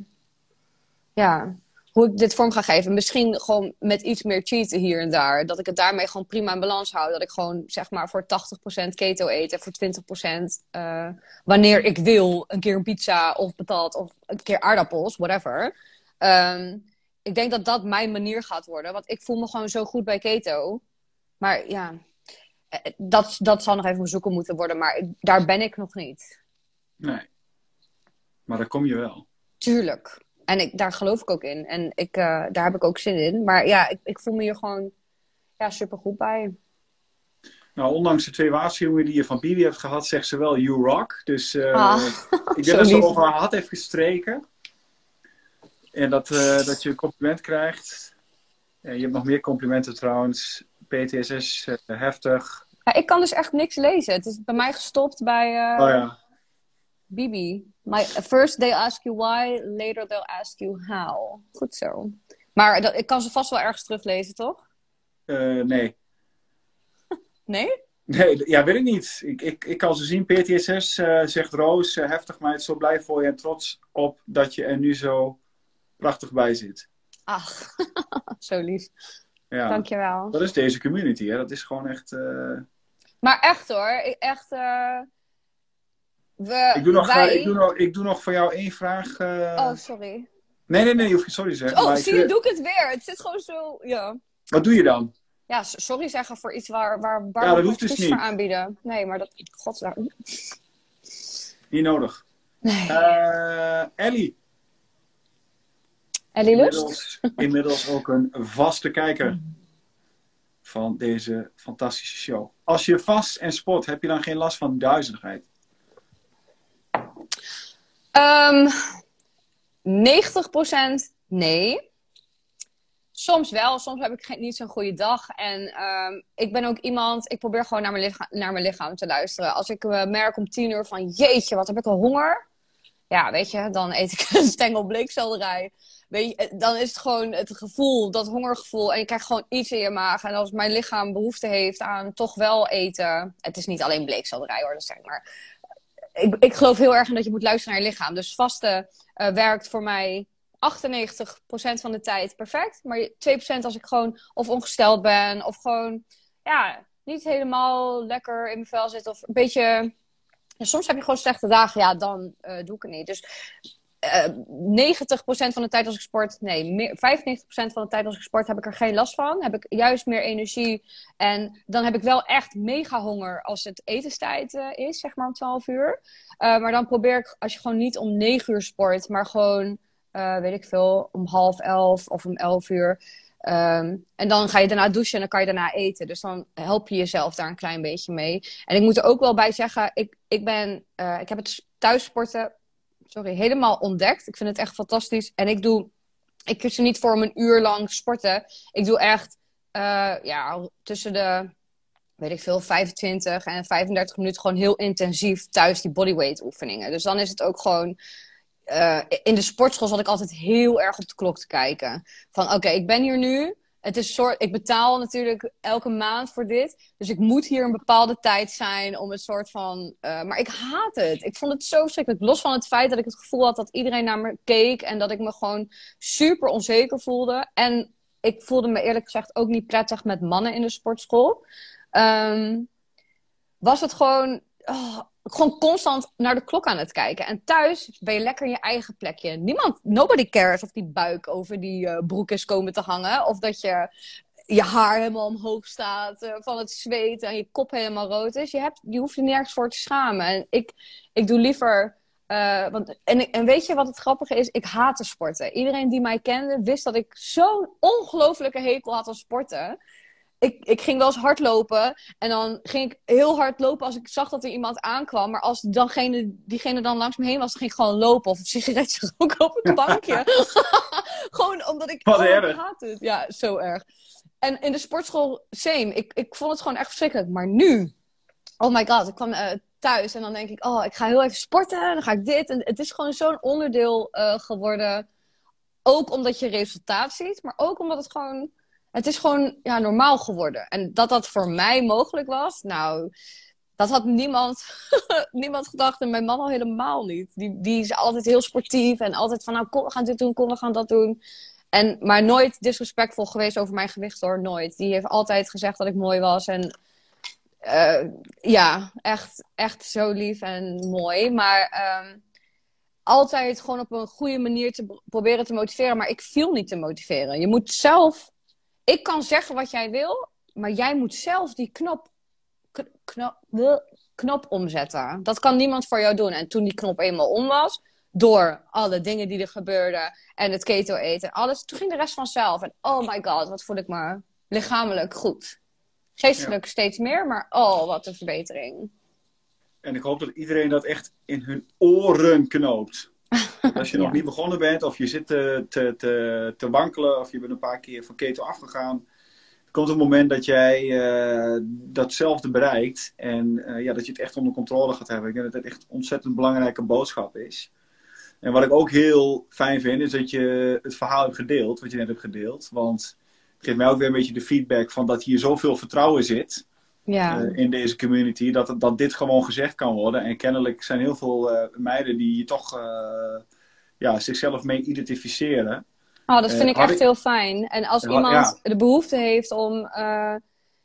ja, hoe ik dit vorm ga geven. Misschien gewoon met iets meer cheaten hier en daar. Dat ik het daarmee gewoon prima in balans hou. Dat ik gewoon zeg maar voor 80% keto eet en voor 20% eh, wanneer ik wil een keer een pizza of patat of een keer aardappels, whatever. Ehm, ik denk dat dat mijn manier gaat worden. Want ik voel me gewoon zo goed bij keto. Maar ja, eh, dat, dat zal nog even zoeken moeten worden. Maar ik- daar ben ik nog niet. Nee. Maar daar kom je wel. Tuurlijk. En ik, daar geloof ik ook in. En ik, eh, daar heb ik ook zin in. Maar ja, ik, ik voel me hier gewoon ja, super goed bij. Nou, ondanks de twee waarschuwingen die je van Bibi hebt gehad, zegt ze wel you rock. Dus eh, Ah, ik zo denk dat ze lief. over haar hart heeft gestreken. En dat, eh, dat je een compliment krijgt. En je hebt nog meer complimenten trouwens. PTSS, eh, heftig. Ja, ik kan dus echt niks lezen. Het is bij mij gestopt bij eh, Oh ja. Bibi. My, first they ask you why, later they'll ask you how. Goed zo. Maar dat, ik kan ze vast wel ergens teruglezen, toch? Eh, nee. Nee? Nee, ja, weet ik niet. Ik, ik, ik kan ze zien. PTSS eh, zegt Roos, eh, heftig meid, zo blij voor je en trots op dat je er nu zo prachtig bij zit. Ach, zo lief. Ja, Dankjewel. dat is deze community, hè. Dat is gewoon echt... eh, Maar echt hoor, ik- echt. eh, we, Ik doe, nog, wij... ik, doe nog, ik doe nog voor jou één vraag. eh. Oh, sorry. Nee, nee, nee, je hoeft geen sorry te zeggen. Oh, zie je, doe ik het weer. Het zit gewoon zo. Ja, Wat doe je dan? ja sorry zeggen voor iets waar, waar, waar Ja, dat we hoeft dus niet. voor aanbieden. Nee, maar dat. Godzijdank. Niet nodig. Nee. Eh Ellie, Lust? inmiddels, inmiddels ook een vaste kijker van deze fantastische show. Als je vast en sport, heb je dan geen last van duizeligheid? Ehm 90% nee. Soms wel, soms heb ik geen, niet zo'n goede dag. En ehm, ik ben ook iemand, ik probeer gewoon naar mijn, lichaam, naar mijn lichaam te luisteren. Als ik eh, merk om tien uur van jeetje, wat heb ik al honger. Ja, weet je, dan eet ik een stengel bleekselderij. Eh, dan is het gewoon het gevoel, dat hongergevoel. En je krijgt gewoon iets in je maag. En als mijn lichaam behoefte heeft aan toch wel eten. Het is niet alleen bleekselderij hoor, dat ik maar. Ik, ik geloof heel erg in dat je moet luisteren naar je lichaam. Dus vaste eh, werkt voor mij 98% van de tijd perfect. Maar 2% als ik gewoon of ongesteld ben. Of gewoon ja, niet helemaal lekker in mijn vel zit. Of een beetje... Soms heb je gewoon slechte dagen. Ja, dan eh, doe ik het niet. Dus eh 90% van de tijd als ik sport, nee, meer, 95% van de tijd als ik sport heb ik er geen last van. Heb ik juist meer energie. En dan heb ik wel echt mega honger als het etenstijd eh, is, zeg maar om 12 uur. Eh, maar dan probeer ik, als je gewoon niet om 9 uur sport, maar gewoon, eh, weet ik veel, om half 11 of om 11 uur. Ehm, en dan ga je daarna douchen en dan kan je daarna eten. Dus dan help je jezelf daar een klein beetje mee. En ik moet er ook wel bij zeggen, ik, ik, ben, ik heb het thuissporten sorry, helemaal ontdekt. Ik vind het echt fantastisch. En ik doe, ik kies er niet voor om een uur lang sporten. Ik doe echt, eh, ja, tussen de, weet ik veel, 25 en 35 minuten gewoon heel intensief thuis die bodyweight oefeningen. Dus dan is het ook gewoon, eh, in de sportschool zat ik altijd heel erg op de klok te kijken. Van oké, ik ben hier nu. Het is soort, ik betaal natuurlijk elke maand voor dit. Dus ik moet hier een bepaalde tijd zijn om een soort van. eh, maar ik haat het. Ik vond het zo verschrikkelijk. Los van het feit dat ik het gevoel had dat iedereen naar me keek. En dat ik me gewoon super onzeker voelde. En ik voelde me eerlijk gezegd ook niet prettig met mannen in de sportschool. Ehm, was het gewoon. oh, gewoon constant naar de klok aan het kijken. En thuis ben je lekker in je eigen plekje. Niemand, nobody cares of die buik over die eh, broek is komen te hangen. Of dat je je haar helemaal omhoog staat eh, van het zweet en je kop helemaal rood is. Je, hebt, je hoeft je nergens voor te schamen. En ik, ik doe liever. eh, want, en, en weet je wat het grappige is? Ik haatte sporten. Iedereen die mij kende wist dat ik zo'n ongelofelijke hekel had aan sporten. Ik, ik ging wel eens hardlopen en dan ging ik heel hard lopen als ik zag dat er iemand aankwam. Maar als dangene, diegene dan langs me heen was, dan ging ik gewoon lopen of een sigaretje roken op het bankje. gewoon omdat ik... Wat oh, erg. haat het. Ja, zo erg. En in de sportschool, same. Ik, ik vond het gewoon echt verschrikkelijk. Maar nu, oh my god, ik kwam eh, thuis en dan denk ik, oh, ik ga heel even sporten. Dan ga ik dit. En het is gewoon zo'n onderdeel eh, geworden. Ook omdat je resultaat ziet, maar ook omdat het gewoon... Het is gewoon ja, normaal geworden. En dat dat voor mij mogelijk was, nou, dat had niemand, niemand gedacht. En mijn man al helemaal niet. Die, die is altijd heel sportief en altijd van, nou, kom, we gaan dit doen, kom, we gaan dat doen. En, maar nooit disrespectvol geweest over mijn gewicht hoor, nooit. Die heeft altijd gezegd dat ik mooi was. En eh, ja, echt, echt zo lief en mooi. Maar ehm, altijd gewoon op een goede manier te pro- proberen te motiveren. Maar ik viel niet te motiveren. Je moet zelf... Ik kan zeggen wat jij wil, maar jij moet zelf die knop, knop, knop omzetten. Dat kan niemand voor jou doen. En toen die knop eenmaal om was, door alle dingen die er gebeurden en het keto eten en alles, toen ging de rest vanzelf. En oh my god, wat voel ik me lichamelijk goed. Geestelijk steeds meer, maar oh, wat een verbetering. En ik hoop dat iedereen dat echt in hun oren knoopt. Als je nog Ja. niet begonnen bent, of je zit te, te, te, te wankelen, of je bent een paar keer van keto afgegaan. Komt een moment dat jij eh, datzelfde bereikt. En eh, ja, dat je het echt onder controle gaat hebben. Ik denk dat het echt een ontzettend belangrijke boodschap is. En wat ik ook heel fijn vind, is dat je het verhaal hebt gedeeld, wat je net hebt gedeeld. Want het geeft mij ook weer een beetje de feedback van dat hier zoveel vertrouwen zit Ja. eh, in deze community, dat, dat dit gewoon gezegd kan worden. En kennelijk zijn heel veel meiden die hier toch ja, zichzelf mee identificeren. Oh, dat Eh, vind ik echt ik- heel fijn. En als iemand de behoefte heeft om eh,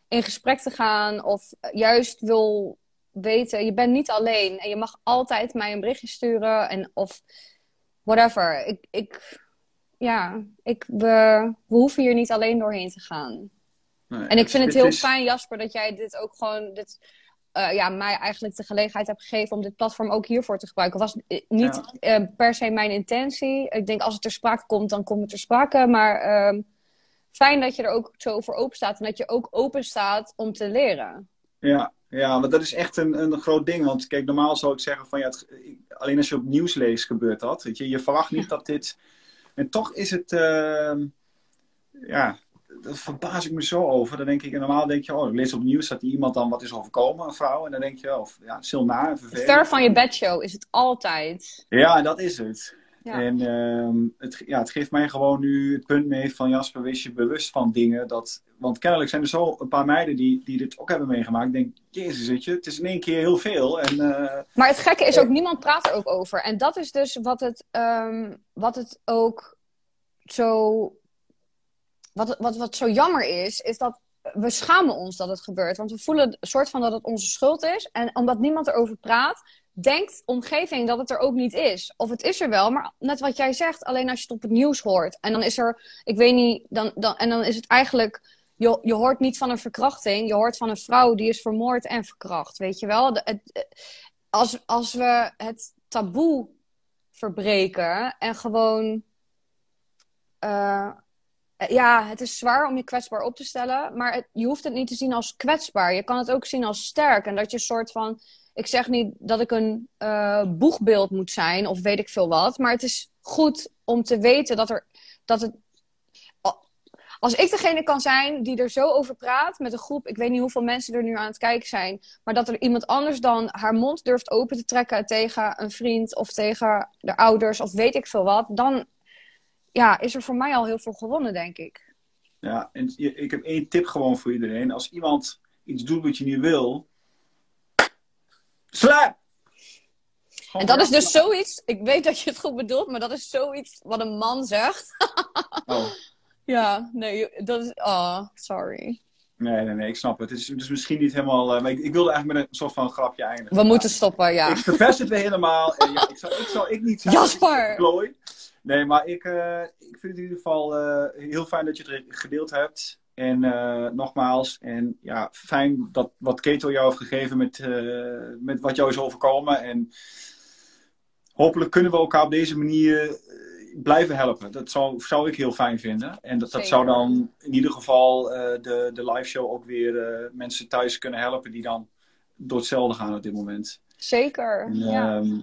in gesprek te gaan of juist wil weten, je bent niet alleen en je mag altijd mij een berichtje sturen en of whatever. Ik, ik, ja, ik, we, we hoeven hier niet alleen doorheen te gaan. Nee, En ik vind het heel is- fijn, Jasper, dat jij dit ook gewoon, dit, eh, ja, mij eigenlijk de gelegenheid hebt gegeven om dit platform ook hiervoor te gebruiken. Was eh, niet eh, per se mijn intentie. Ik denk als het ter sprake komt, dan komt het ter sprake. Maar ehm, fijn dat je er ook zo voor open staat en dat je ook open staat om te leren. Ja, ja, maar dat is echt een, een groot ding. Want kijk, normaal zou ik zeggen van ja, het, alleen als je op nieuws leest gebeurt dat. Weet je, je verwacht niet dat dit. En toch is het. ehm, ja, daar verbaas ik me zo over. Dan denk ik, en normaal denk je, oh, ik lees op nieuws dat iemand dan wat is overkomen, een vrouw. En dan denk je, of ja, stil na. Ver van je bedshow is het altijd. Ja, dat is het. Ja. En ehm, het, ja, het geeft mij gewoon nu het punt mee van Jasper, wees je bewust van dingen. Dat, want kennelijk zijn er zo een paar meiden die, die dit ook hebben meegemaakt. Ik denk, jezus, weet je, het is in één keer heel veel. En eh, Maar het gekke is ook, niemand praat er ook over. En dat is dus wat het, ehm, wat het ook zo. Wat, wat, wat zo jammer is, is dat we schamen ons dat het gebeurt. Want we voelen een soort van dat het onze schuld is. En omdat niemand erover praat, denkt omgeving dat het er ook niet is. Of het is er wel, maar net wat jij zegt, alleen als je het op het nieuws hoort. En dan is er, ik weet niet, dan, dan, en dan is het eigenlijk. Je, je hoort niet van een verkrachting, je hoort van een vrouw die is vermoord en verkracht. Weet je wel? Het, als, als we het taboe verbreken en gewoon. eh, ja, het is zwaar om je kwetsbaar op te stellen, maar je hoeft het niet te zien als kwetsbaar. Je kan het ook zien als sterk. En dat je een soort van. Ik zeg niet dat ik een eh, boegbeeld moet zijn of weet ik veel wat, maar het is goed om te weten dat er. Dat het, als ik degene kan zijn die er zo over praat met een groep, ik weet niet hoeveel mensen er nu aan het kijken zijn, maar dat er iemand anders dan haar mond durft open te trekken tegen een vriend of tegen de ouders of weet ik veel wat, dan ja, is er voor mij al heel veel gewonnen, denk ik. ja, en ik heb één tip gewoon voor iedereen. Als iemand iets doet wat je niet wil, sla! En dat is dus zoiets, ik weet dat je het goed bedoelt, maar dat is zoiets wat een man zegt. Oh. Ja, nee, dat is, oh, sorry. Nee, nee, nee, ik snap het. Het is dus misschien niet helemaal. eh, maar ik, ik wilde eigenlijk met een soort van grapje eindigen. We moeten stoppen, ja. Ik verpest het weer helemaal. En ja, ik, zal, ik zal ik niet zeggen. Jasper! Nee, maar ik, eh, ik vind het in ieder geval eh, heel fijn dat je het gedeeld hebt. En eh, nogmaals, en ja, fijn dat wat Keto jou heeft gegeven met, met wat jou is overkomen. En hopelijk kunnen we elkaar op deze manier blijven helpen. Dat zou, zou ik heel fijn vinden. En dat, dat zou dan in ieder geval de, de live show ook weer mensen thuis kunnen helpen die dan door hetzelfde gaan op dit moment. Zeker, En, ja. ehm,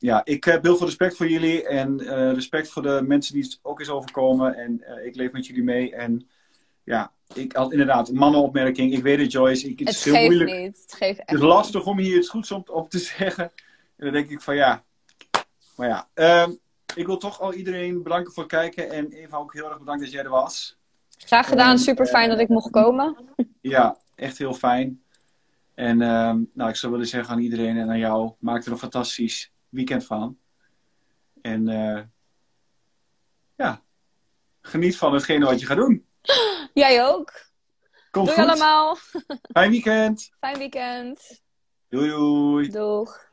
ja, ik heb heel veel respect voor jullie en eh, respect voor de mensen die het ook is overkomen. En eh, ik leef met jullie mee. En ja, ik had inderdaad een mannenopmerking. Ik weet het, Joyce. Ik, het, Het is heel moeilijk. niet. Het geeft echt Het is lastig om hier iets goeds op, op te zeggen. En dan denk ik van ja. Maar ja, ehm, ik wil toch al iedereen bedanken voor het kijken. En Eva ook heel erg bedankt dat jij er was. Graag gedaan, super fijn eh, dat ik mocht komen. Ja, echt heel fijn. En ehm, nou, ik zou willen zeggen aan iedereen en aan jou, maak er een fantastisch weekend van. En eh, ja, geniet van hetgene wat je gaat doen. Jij ook. Komt Doei goed. allemaal. Fijn weekend. Fijn weekend. Doei doei. Doeg.